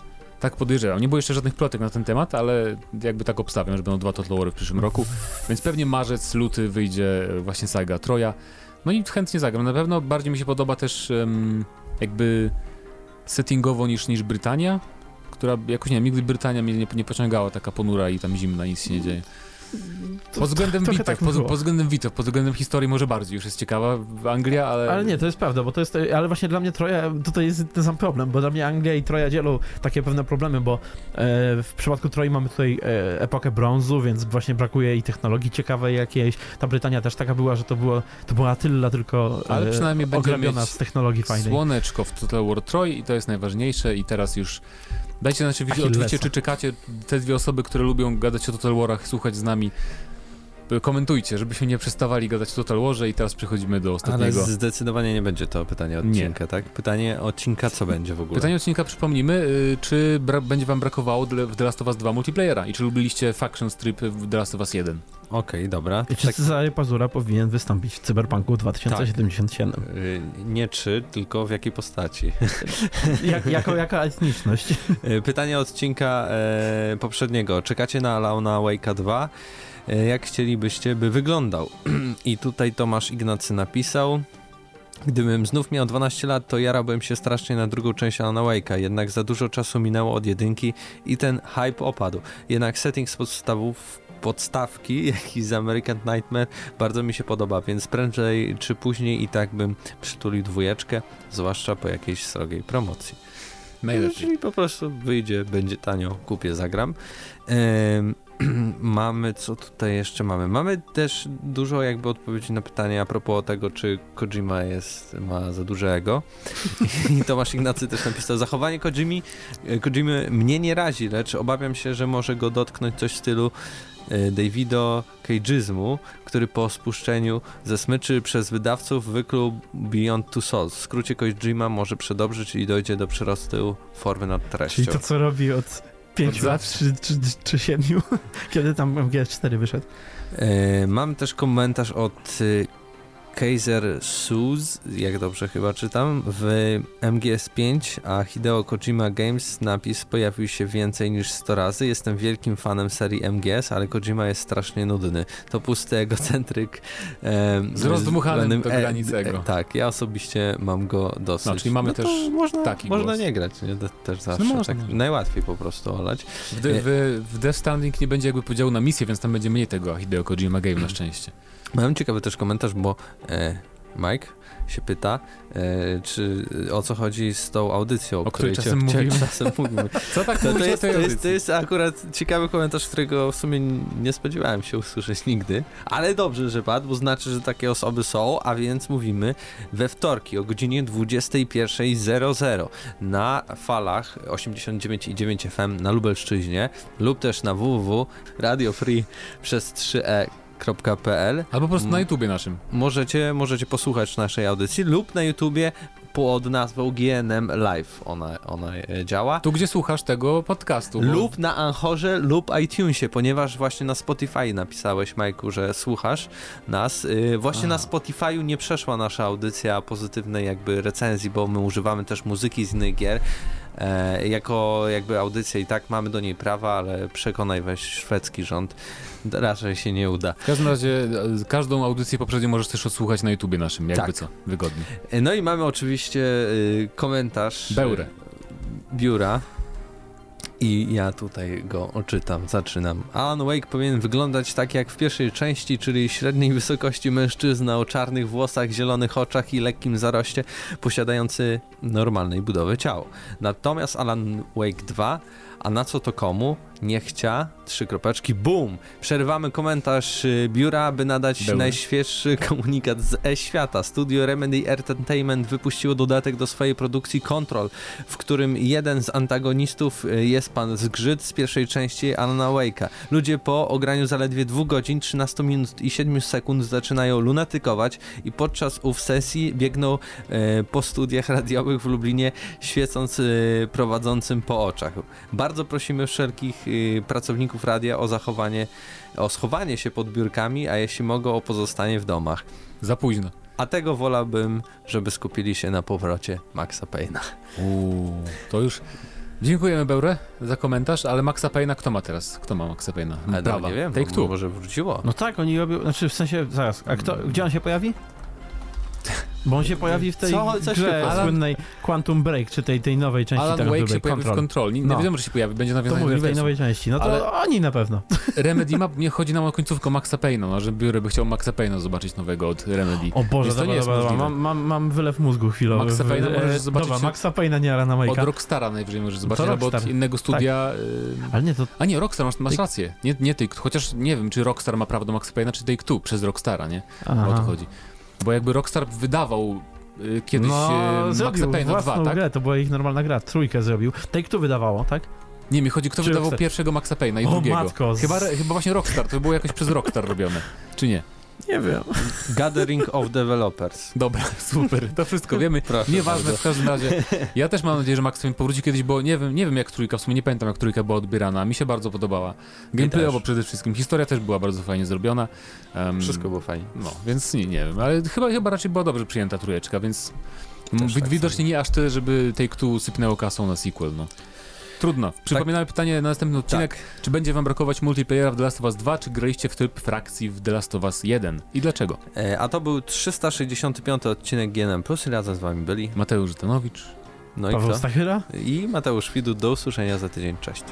Speaker 2: Tak podejrzewam. Nie było jeszcze żadnych plotek na ten temat, ale jakby tak obstawiam, że będą dwa Total Wary w przyszłym roku. Więc pewnie marzec, luty wyjdzie właśnie saga Troja. No i chętnie zagram. Na pewno bardziej mi się podoba też em, jakby settingowo niż, niż Brytania, która jakoś nie wiem, nigdy Brytania mnie nie, nie pociągała, taka ponura i tam zimna, nic się nie dzieje. Pod względem bitew,
Speaker 3: tak
Speaker 2: pod, pod względem bitew, pod względem historii może bardziej już jest ciekawa Anglia, ale...
Speaker 3: Ale nie, to jest prawda, bo to jest, ale właśnie dla mnie Troja, tutaj jest ten sam problem, bo dla mnie Anglia i Troja dzielą takie pewne problemy, bo e, w przypadku Troi mamy tutaj e, epokę brązu, więc właśnie brakuje i technologii ciekawej jakiejś. Ta Brytania też taka była, że to było, to była Attila tylko e,
Speaker 2: Ale przynajmniej
Speaker 3: ograbiona z technologii fajnej.
Speaker 2: Słoneczko w Total War Troy i to jest najważniejsze i teraz już dajcie znać oczywiście, czy czekacie te dwie osoby, które lubią gadać o Total Warach, słuchać z nami komentujcie, żebyśmy nie przestawali gadać Total Warze i teraz przechodzimy do
Speaker 1: Ale
Speaker 2: ostatniego.
Speaker 1: zdecydowanie nie będzie to pytanie odcinka, tak? Pytanie odcinka, co będzie w ogóle?
Speaker 2: Pytanie odcinka przypomnijmy, y, czy bra- będzie wam brakowało dla- w The Last of Us 2 multiplayera i czy lubiliście Faction Strip w The Last of Us 1?
Speaker 1: Okej, dobra.
Speaker 3: I czy
Speaker 1: Tak,
Speaker 3: Cezary Pazura powinien wystąpić w Cyberpunku 2077?
Speaker 1: y, nie czy, tylko w jakiej postaci.
Speaker 3: Jak, jako, jaka etniczność?
Speaker 1: Y, Pytanie odcinka e, poprzedniego. Czekacie na Launa Wake'a 2? E, jak chcielibyście, by wyglądał? I tutaj Tomasz Ignacy napisał. Gdybym znów miał 12 lat, to jarałbym się strasznie na drugą część Alan Wake'a, jednak za dużo czasu minęło od jedynki i ten hype opadł. Jednak setting z podstawów podstawki, jak i z American Nightmare bardzo mi się podoba, więc prędzej czy później i tak bym przytulił dwójeczkę, zwłaszcza po jakiejś srogiej promocji.
Speaker 2: Najlepiej.
Speaker 1: Czyli po prostu wyjdzie, będzie tanio, kupię, zagram. Em, mamy, co tutaj jeszcze mamy? Mamy też dużo jakby odpowiedzi na pytanie a propos tego, czy Kojima jest, ma za duże ego. I Tomasz Ignacy też napisał, zachowanie Kojimi, Kojimy mnie nie razi, lecz obawiam się, że może go dotknąć coś w stylu e, Davido Cage'izmu, który po spuszczeniu ze smyczy przez wydawców wykluł Beyond Two Souls. W skrócie Kojima może przedobrzyć i dojdzie do przyrostu formy nad treścią.
Speaker 3: Czyli to, co robi od 5
Speaker 2: Od
Speaker 3: lat, czy, czy, czy 7, kiedy tam MGS4 wyszedł.
Speaker 1: E, mam też komentarz od y, Kaiser Suz, jak dobrze chyba czytam, w MGS5, a Hideo Kojima Games napis pojawił się więcej niż 100 razy. Jestem wielkim fanem serii MGS, ale Kojima jest strasznie nudny. To pusty egocentryk. E,
Speaker 2: Z rozdmuchanym do granic ego.
Speaker 1: tak, ja osobiście mam go dosyć.
Speaker 2: No, czyli mamy
Speaker 1: to
Speaker 2: też
Speaker 1: można,
Speaker 2: taki
Speaker 1: można
Speaker 2: głos.
Speaker 1: nie grać, nie? Też zawsze.
Speaker 2: można,
Speaker 1: tak, najłatwiej po prostu olać.
Speaker 2: W, de, w, w Death Stranding nie będzie jakby podziału na misję, więc tam będzie mniej tego Hideo Kojima Game na szczęście.
Speaker 1: Mam ciekawy też komentarz, bo e, Mike się pyta, e, czy o co chodzi z tą audycją,
Speaker 2: O której czasem
Speaker 1: cia-
Speaker 2: mówimy.
Speaker 1: czasem mówimy.
Speaker 2: Co tak
Speaker 1: To, to, jest, to, jest, to jest akurat ciekawy komentarz, którego w sumie nie spodziewałem się usłyszeć nigdy, ale dobrze, że padł, bo znaczy, że takie osoby są, a więc mówimy we wtorki o godzinie 21.00 na falach 89,9 FM na Lubelszczyźnie lub też na www Radio Free przez 3e
Speaker 2: Albo po prostu na YouTubie naszym.
Speaker 1: Możecie, możecie posłuchać naszej audycji lub na YouTubie pod nazwą GNM Live ona, ona działa.
Speaker 2: Tu, gdzie słuchasz tego podcastu. Bo...
Speaker 1: Lub na Anchorze lub iTunesie, ponieważ właśnie na Spotify napisałeś, Majku, że słuchasz nas. Yy, właśnie na Spotify'u nie przeszła nasza audycja pozytywnej jakby recenzji, bo my używamy też muzyki z innych gier. E, jako jakby audycja i tak mamy do niej prawa, ale przekonaj weź szwedzki rząd, raczej się nie uda.
Speaker 2: W każdym razie e, każdą audycję poprzednio możesz też odsłuchać na YouTubie naszym, jakby
Speaker 1: Tak.
Speaker 2: co, wygodnie.
Speaker 1: E, No i mamy oczywiście y, komentarz
Speaker 2: Beurę.
Speaker 1: y, biura. I ja tutaj go oczytam, zaczynam. Alan Wake powinien wyglądać tak jak w pierwszej części, czyli średniej wysokości mężczyzna o czarnych włosach, zielonych oczach i lekkim zaroście, posiadający normalnej budowy ciało. Natomiast Alan Wake 2, a na co to komu? Nie chcia, trzy kropeczki, boom! Przerywamy komentarz y, biura, aby nadać
Speaker 2: Bełry.
Speaker 1: najświeższy komunikat z e-świata. Studio Remedy Entertainment wypuściło dodatek do swojej produkcji Control, w którym jeden z antagonistów y, jest pan Zgrzyt z pierwszej części Alana Wake'a. Ludzie po ograniu zaledwie 2 godzin, 13 minut i 7 sekund zaczynają lunatykować i podczas ów sesji biegną e, po studiach radiowych w Lublinie, świecąc e, prowadzącym po oczach. Bardzo prosimy wszelkich pracowników radia o zachowanie, o schowanie się pod biurkami, a jeśli mogą, o pozostanie w domach.
Speaker 2: Za późno.
Speaker 1: A tego wolałbym, żeby skupili się na powrocie Maxa Payne'a.
Speaker 2: Uuu, to już... Dziękujemy Beurę za komentarz, ale Maxa Payne'a kto ma teraz? Kto ma Maxa Payne'a?
Speaker 1: Ale
Speaker 2: Prawa.
Speaker 1: nie wiem,
Speaker 2: Take Two.
Speaker 1: może wróciło.
Speaker 3: No tak, oni robią, znaczy w sensie, zaraz, a kto, gdzie on się pojawi? Bo on się pojawi w tej
Speaker 1: Co- coś
Speaker 3: grze
Speaker 2: Alan-
Speaker 3: słynnej Quantum Break, czy tej, tej nowej części
Speaker 2: Alan Wake się pojawi w
Speaker 3: Control.
Speaker 2: Control. Nie,
Speaker 3: No.
Speaker 2: wiadomo, że się pojawi, będzie nawiązanie do
Speaker 3: w tej nowej części, no to
Speaker 2: Ale-
Speaker 3: oni na pewno.
Speaker 2: Remedy ma, nie chodzi nam o końcówkę Maxa Payne'a, no, że biuro by chciał Maxa Payne'a zobaczyć nowego od Remedy.
Speaker 3: O Boże,
Speaker 2: Więc to
Speaker 3: dobra,
Speaker 2: nie jest
Speaker 3: dobra, mam, mam, mam wylew mózgu chwilowy.
Speaker 2: Maxa Payne'a
Speaker 3: e,
Speaker 2: możesz zobaczyć
Speaker 3: Dobra, Maxa Payne'a, nie Alana
Speaker 2: Od
Speaker 3: Wake'a.
Speaker 2: Rockstara najwyżej możesz zobaczyć, albo od innego studia. y,
Speaker 3: Ale nie, to
Speaker 2: A nie, Rockstar, masz, masz rację. Nie, nie Take Chociaż nie wiem, czy Rockstar ma prawo do Maxa Payne'a, czy Take Two przez Rockstara, nie?
Speaker 3: Aha.
Speaker 2: O to chodzi. Bo jakby Rockstar wydawał y, kiedyś
Speaker 3: no,
Speaker 2: y, Maxa Payne'a
Speaker 3: własną
Speaker 2: 2, tak?
Speaker 3: grę, to była ich normalna gra, trójkę zrobił. Take Two wydawało, tak?
Speaker 2: Nie, mi chodzi, kto
Speaker 3: Czy
Speaker 2: wydawał
Speaker 3: Rockstar?
Speaker 2: pierwszego Maxa Payne'a i
Speaker 3: O,
Speaker 2: drugiego.
Speaker 3: matko, z-
Speaker 2: Chyba, chyba właśnie Rockstar, to było jakoś przez Rockstar robione. Czy nie?
Speaker 3: Nie wiem.
Speaker 1: Gathering of Developers.
Speaker 2: Dobra, super, to wszystko wiemy.
Speaker 1: Proszę
Speaker 2: Nieważne
Speaker 1: bardzo.
Speaker 2: w każdym razie. Ja też mam nadzieję, że Max Payne powróci kiedyś, bo nie wiem, nie wiem jak trójka, w sumie nie pamiętam jak trójka była odbierana. Mi się bardzo podobała. Gameplayowo przede wszystkim. Historia też była bardzo fajnie zrobiona. Em,
Speaker 1: Wszystko było fajnie.
Speaker 2: No, więc nie, nie wiem, ale chyba, chyba raczej była dobrze przyjęta trójeczka, więc
Speaker 1: Też tak
Speaker 2: widocznie nie aż tyle, żeby Take Two sypnęło kasą na sequel, no. Trudno. Przypominamy pytanie na następny odcinek. Czy będzie wam brakować multiplayera w The Last of Us 2, czy graliście w tryb frakcji w The Last of Us 1? I dlaczego?
Speaker 1: E, A to był 365 odcinek GNM Plus i razem z wami byli.
Speaker 2: Mateusz Żdanowicz.
Speaker 1: No i
Speaker 3: Paweł
Speaker 1: kto?
Speaker 3: Stachyra?
Speaker 1: I Mateusz Widut. Do usłyszenia za tydzień. Cześć.